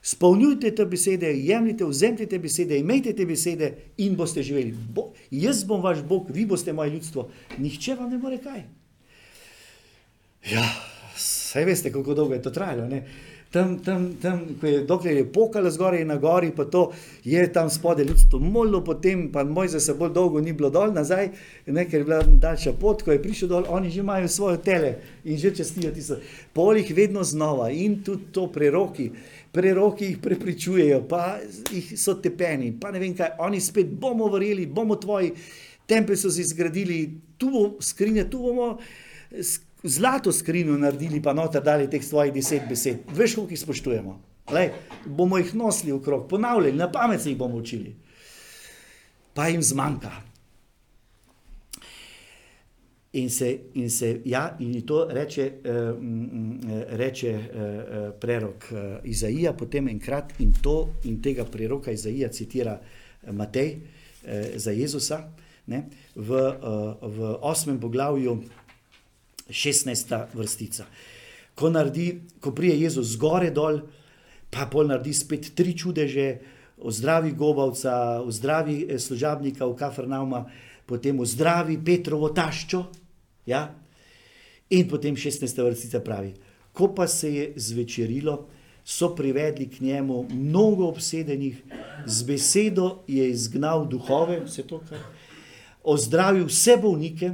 Spolnjujte te besede, jemljite, vzemite te besede, imejte te besede in boste živeli. Bo, jaz bom vaš Bog, vi boste moje ljudstvo. Nihče vam ne more kaj. Ja, saj veste, kako dolgo je to trajalo. Ne? tam, tam, tam je, dokler je pokalo zgoraj in na gori, pa to je tam spodaj ljudstvo molilo, potem pa moj za se bolj dolgo ni bilo dol nazaj, ne, ker je bila daljša pot, ko je prišel dol, oni že imajo svoje tele in že čestijo tisto. Polih vedno znova in tudi to preroki. Preroki jih prepričujejo, pa jih so tepeni, pa ne vem kaj, oni spet bomo verjeli, bomo tvoji, tempelj so si zgradili, tu bomo skrinje, tu bomo zlato skrinjo naredili, pa noter dali teh svojih deset besed. Veš, koliko jih spoštujemo. Lej, bomo jih nosili v krog, ponavljali, na pamet se jih bomo učili. Pa jim zmanjka. In se, in se, ja, in to reče, uh, reče uh, prerok uh, Izaija, potem enkrat in to in tega preroka Izaija citira Matej uh, za Jezusa ne, v, uh, v osmem poglavju. 16. vrstica. Ko, naredi, ko prije Jezus zgore dol, pa pol naredi spet tri čudeže, ozdravi gobavca, ozdravi eh, služabnika v Kafrnauma, potem ozdravi Petrovo taščo. Ja? In potem 16. vrstica pravi, ko pa se je zvečerilo, so privedli k njemu mnogo obsedenih, z besedo je izgnal duhove, vse to, kar ozdravil vse bolnike,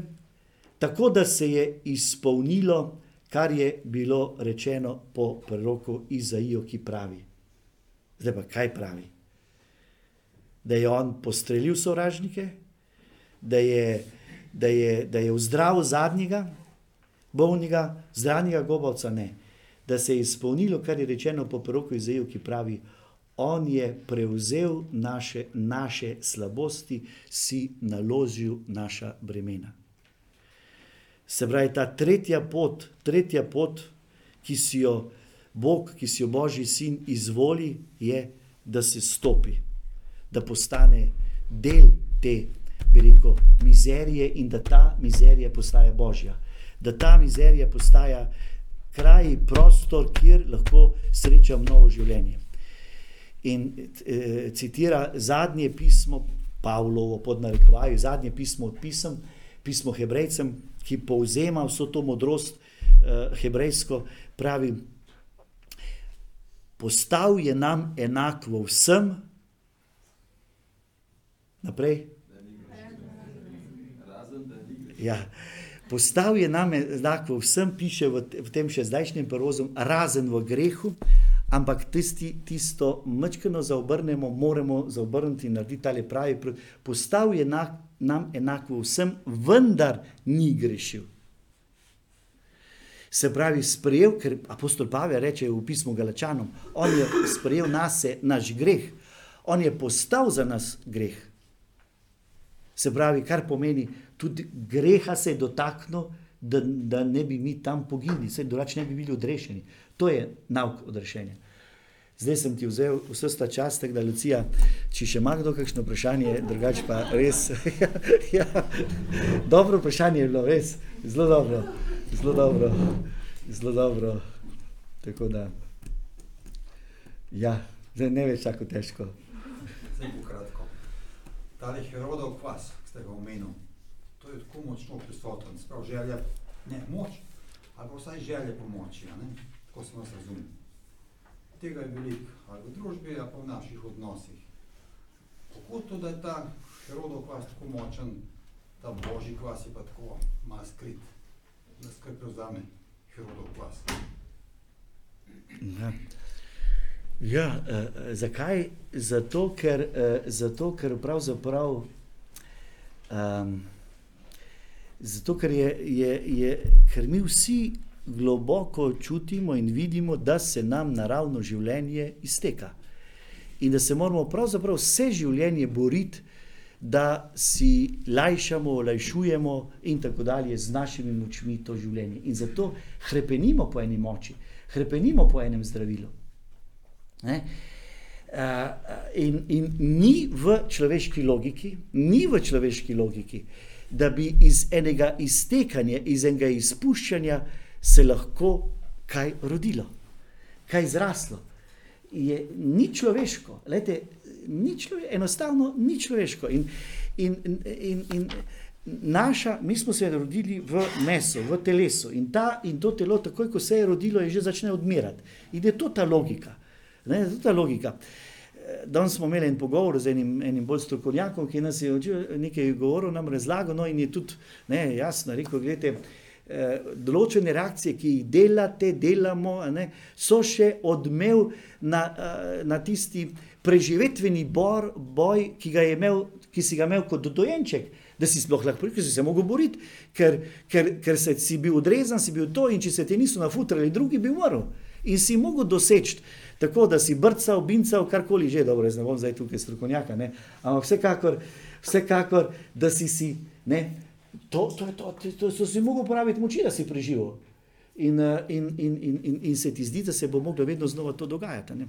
tako da se je izpolnilo, kar je bilo rečeno po proroku Izaijo, ki pravi. Zdaj pa kaj pravi? Da je on postrelil sovražnike, da je, da je, da je vzdravil zadnjega, bolnega, zdravnega gobavca, ne. Da se je izpolnilo, kar je rečeno po proroku Izaijo, ki pravi. On je prevzel naše, naše slabosti, si naložil naša bremena. Se pravi, ta tretja pot, tretja pot, ki si jo Bog, ki si jo Božji sin izvoli, je, da se stopi, da postane del te, bi rekel, mizerije in da ta mizerija postaje Božja. da ta mizerija postaja kraj, prostor, kjer lahko srečam novo življenje. In e, citira zadnje pismo Pavlovo, pod narekovaji, zadnje pismo od pisem, pismo Hebrejcem, ki povzema vso to modrost e, hebrejsko, pravi: Postal je nam enak v vsem, naprej. Ja. Postal je nam enak v vsem, piše v, v tem še zdajšnjem prevozu, razen v grehu, ampak tisti, tisto mečkano zaobrnemo, moramo zaobrniti in narediti tale pravi. Postal je enak, nam enak v vsem, vendar ni grešil. Se pravi, sprejel, ker apostol Pavel reče v pismu Galačanom, on je sprejel nase naš greh, on je postal za nas greh. Se pravi, kar pomeni, tudi greha se je dotaknil, da, da ne bi mi tam poginili, se drugače ne bi bili odrešeni. To je nauk odrešenja. Zdaj sem ti vzel vse ta čas, tako da Lucija, če še ima kdo kakšno vprašanje, drugače pa res. ja. Dobro vprašanje je bilo, res, zelo dobro, zelo dobro, zelo dobro. Tako da, ja, zdaj ne več tako težko. Zdaj bo kratko. Ta Herodov kvas, ki ste ga omenili, je tako močno prisoten, sprav želja, ne moč, ali pa vsaj želja pomoči, a ne? tako sem vas razumel. Tega je veliko, ali v družbi, ali pa v naših odnosih. Kako to, da je ta Herodov kvas tako močen, ta božji kvas je pa tako malo skrit, da skrb prevzame Herodov kvas? Ja. Ja, uh, zakaj? Zato, ker, uh, zato, ker pravzaprav. Um, zato, ker, je, je, je, ker mi vsi globoko čutimo in vidimo, da se nam naravno življenje izteka. In da se moramo pravzaprav vse življenje boriti, da si lajšamo, olajšujemo in tako dalje z našimi močmi to življenje. In zato krepenimo po eni moči, krepenimo po enem zdravilu. Ne? In, in ni v človeški logiki, ni v človeški logiki, da bi iz enega iztekanja, iz enega izpuščanja se lahko kaj rodilo, kaj zraslo. Je, ni človeško, Lejte, ni človeško, enostavno ni človeško. In, in, in, in naša, mi smo se rodili v mesu, v telesu in, ta, in to telo, takoj ko se je rodilo, je že začne odmirati. In je to ta logika. Ne, to je ta logika. Danes smo imeli en pogovor z enim, enim bolj strokovnjakom, ki nas je nekaj govoril, nam razlagal, no in je tudi ne, jasno rekel, gledajte, določene reakcije, ki jih delate, delamo, ne, so še odmev na, na tisti preživetveni bor, boj, ki, imel, ki si ga imel kot dojenček, da si sploh lahko, ker si se mogel boriti, ker, ker, ker si bil odrezan, si bil to in če se ti niso nafutrali, drugi bi umrl. In si mogel doseči tako, da si brcal, bincal, karkoli že, dobro, ne bom zdaj tukaj strokovnjaka, ne? ampak vsekakor, vsekakor, da si si, ne, to, to, to, to, to, to si mogel uporabiti moči, da si preživel. In, in, in, in, in, in se ti zdi, da se bo moglo vedno znova to dogajati. Ne?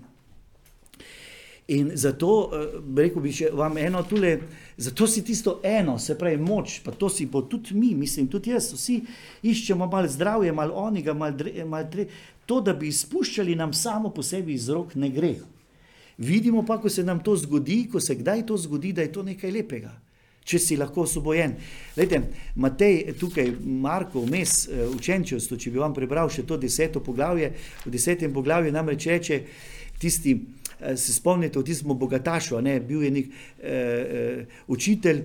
In zato, rekel bi še vam eno tule, zato si tisto eno, se pravi moč, pa to si pa tudi mi, mislim, tudi jaz, vsi iščemo malo zdravje, malo onega, malo mal dre, to, da bi izpuščali nam samo po sebi iz rok, ne gre. Vidimo pa, ko se nam to zgodi, ko se kdaj to zgodi, da je to nekaj lepega. Če si lahko osvobojen. Lejte, Matej, tukaj Marko, vmes učenčevstvo, če bi vam prebral še to deseto poglavje, v desetem poglavju namreč reče tisti, se spomnite v tistem bogatašu, ne, bil je nek uh, učitelj,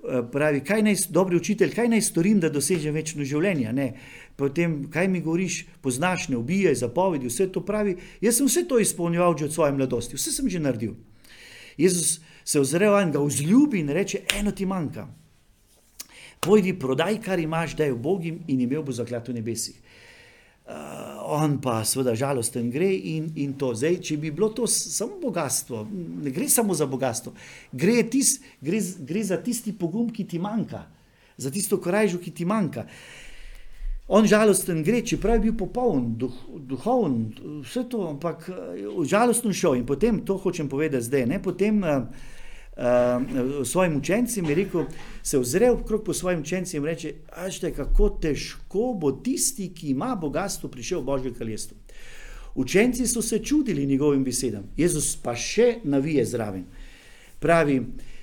uh, pravi, kaj naj, dobri učitelj, kaj naj storim, da dosežem večno življenje, ne. Potem, kaj mi govoriš, poznaš, ne ubijaj, zapovedi, vse to pravi. Jaz sem vse to izpolnjeval že od svoje mladosti, vse sem že naredil. Jezus se ozreva in ga vzljubi in reče: Eno ti manjka. Pojdi, prodaj, kar imaš, daj v Bogim in imel bo zaklad v nebesih. Uh, on pa seveda žalosten gre in, in to. Zdaj, če bi bilo to samo bogatstvo, ne gre samo za bogatstvo, gre, tis, gre, gre za tisti pogum, ki ti manjka, za tisto korajžo, ki ti manjka. On žalosten gre, čeprav je bil popoln, duh, duhoven, vse to, ampak žalosten šel in potem, to hočem povedati zdaj, ne, potem uh, uh, svojim učencem, je rekel, se ozre okrog po svojim učencem in reče: Ašte, kako težko bo tisti, ki ima bogatstvo, prišel v Božje kraljestvo. Učenci so se čudili njegovim besedam, Jezus pa še navije zraven. Pravi,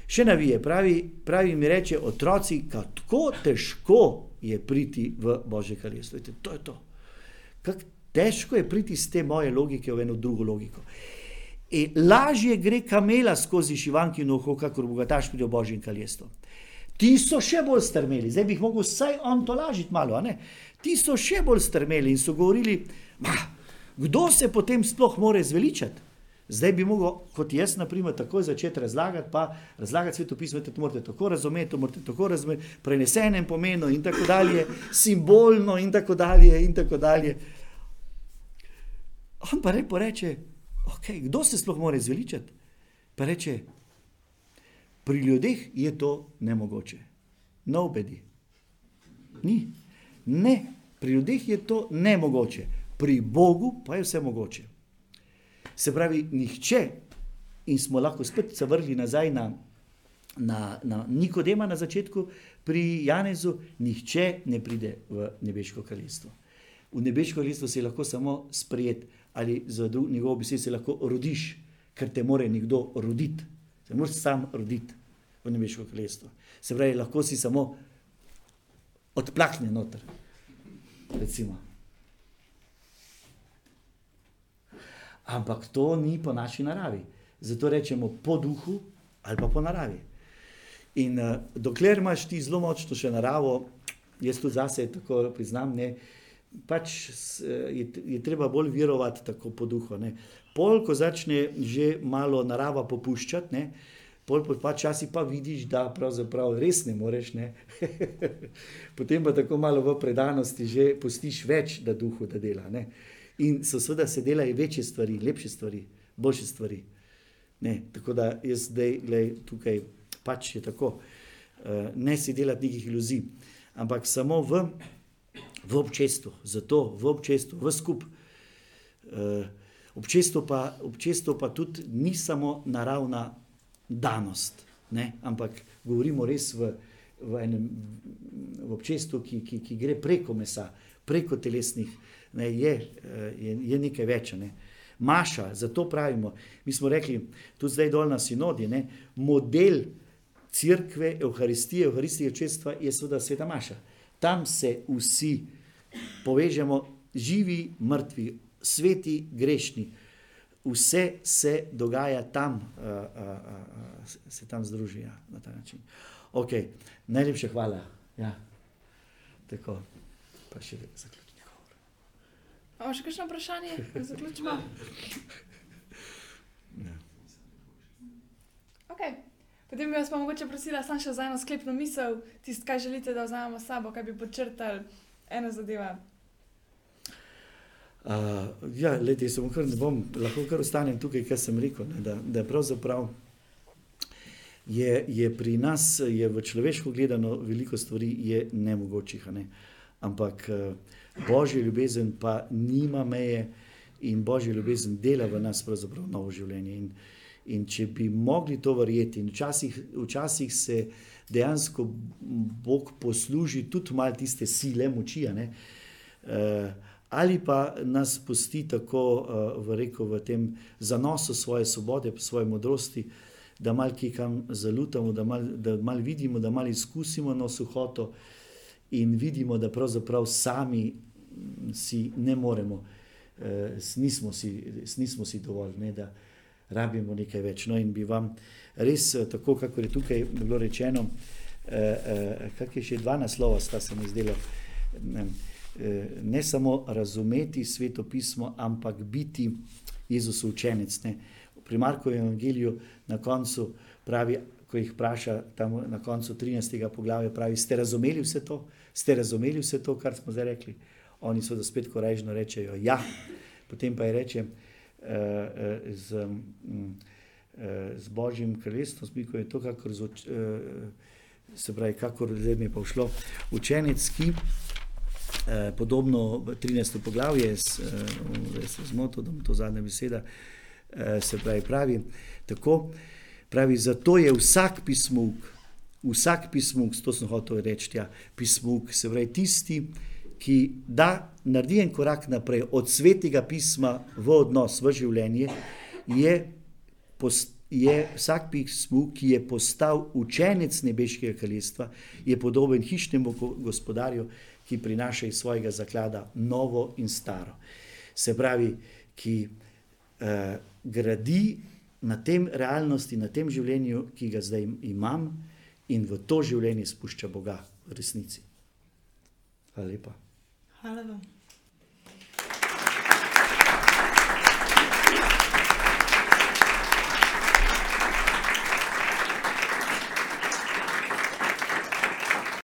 še navije, pravi, pravi mi reče, otroci, kako težko je priti v Božje kraljestvo. Vete, to je to. Kako težko je priti iz te moje logike v eno drugo logiko. In lažje gre kamela skozi šivanki noho, kakor bogataš pride v Božje kraljestvo. Ti so še bolj strmeli, zdaj bi jih mogel vsaj on to lažiti malo? Ti so še bolj strmeli in so govorili, ma, kdo se potem sploh more zveličati? Zdaj bi mogel, kot jaz, naprimer, takoj začeti razlagati, pa razlagati svetopismo, da to morate tako razumeti, to morate tako razumeti, prenesenem pomenu in tako dalje, simbolno in tako dalje in tako dalje. On pa repo reče, okay, kdo se sploh more zveličati? Pa reče, pri ljudeh je to nemogoče. Nobody. Ni. Ne, pri ljudeh je to nemogoče, pri Bogu pa je vse mogoče. Se pravi, nihče, in smo lahko spet se vrgli nazaj na, na, na Nikodema na začetku, pri Janezu, nihče ne pride v nebeško kraljestvo. V nebeško kraljestvo se lahko samo sprijet, ali za njegovo besedo se lahko rodiš, ker te more nekdo roditi. Se moraš sam roditi v nebeško kraljestvo. Se pravi, lahko si samo odplaknjen noter. Recimo. Ampak to ni po naši naravi. Zato rečemo po duhu ali pa po naravi. In uh, dokler imaš ti zelo močno še naravo, jaz tudi zase tako priznam, ne, pač je, je treba bolj verovati tako po duhu. Ne. Pol, ko začne že malo narava popuščati, ne, pol pa časi pa vidiš, da pravzaprav res ne moreš. Ne. Potem pa tako malo v predanosti že postiš več, da duhu da dela. Ne. In so seveda se delajo večje stvari, lepše stvari, boljše stvari. Ne, tako da jaz zdaj, gledaj, tukaj pač je tako. Uh, ne si delati nekih iluzij, ampak samo v, v občestvu, zato v občestvu, v skup. Uh, občestvo, pa, občestvo pa tudi ni samo naravna danost, ne, ampak govorimo res v, v enem v občestvu, ki, ki, ki gre preko mesa, preko telesnih ne, je, eh, je, je nekaj več. Ne. Maša, zato pravimo, mi smo rekli, tudi zdaj dol na sinodi, ne, model crkve, Euharistije, Euharistije čestva je seveda sveta Maša. Tam se vsi povežemo, živi, mrtvi, sveti, grešni. Vse se dogaja tam, a, a, a, se tam združijo ja, na ta način. Okay. Najlepša hvala. Ja. Tako, pa še zaključujem. Imamo še kakšno vprašanje, da zaključimo? Ja. Okay. Potem bi vas pa mogoče prosila samo še za eno sklepno misel, tisto, kaj želite, da vzamemo s sabo, kaj bi podčrtali eno zadevo. Uh, ja, leti, samo kar ne bom, lahko kar ostanem tukaj, kar sem rekel, ne, da, da pravzaprav je, je pri nas, je v človeško gledano, veliko stvari je nemogočih, ne. ampak uh, Božja ljubezen pa nima meje in Božja ljubezen dela v nas pravzaprav novo življenje. In, in če bi mogli to verjeti, in včasih, včasih se dejansko Bog posluži tudi malo tiste sile, moči, uh, ali pa nas pusti tako uh, v, rekel, v tem zanosu svoje svobode, svoje modrosti. Da malo kam zalutamo, da malo mal vidimo, da malo izkusimo na suhoto, in vidimo, da pravzaprav sami si ne moremo, eh, nismo, si, nismo si dovolj, ne, da rabimo nekaj več. No, in bi vam res, eh, tako kot je tukaj bilo rečeno, eh, eh, kak je še dva naslova, sta se mi zdela. Eh, ne samo razumeti sveto pismo, ampak biti Jezusov učenec. Ne. Pri Markovem evangeliju na koncu pravi, ko jih vpraša, tam na koncu 13. poglavja, pravi: Ste razumeli vse to? Ste razumeli vse to, kar smo zdaj rekli? oni so da spet korejžno rečejo ja, potem pa je reče uh, z, um, z Božjim kraljestvom, ko je to, kakor z, se pravi, kakor zdaj mi je pa všlo, učenec, ki podobno 13. poglavje, zdaj se zmotil, da mu to zadnja beseda, se pravi, pravi tako, Pravi, zato je vsak pismuk, vsak pismuk, to sem hotel reči, ja, pismuk, se pravi tisti, ki da naredi en korak naprej od svetega pisma v odnos, v življenje, je, post, je vsak pismuk, ki je postal učenec nebeškega kraljestva, je podoben hišnemu go- gospodarju, ki prinaša iz svojega zaklada novo in staro. Se pravi, ki eh, gradi na tem realnosti, na tem življenju, ki ga zdaj imam, in v to življenje spušča Boga v resnici. Hvala lepa. Hvala vam.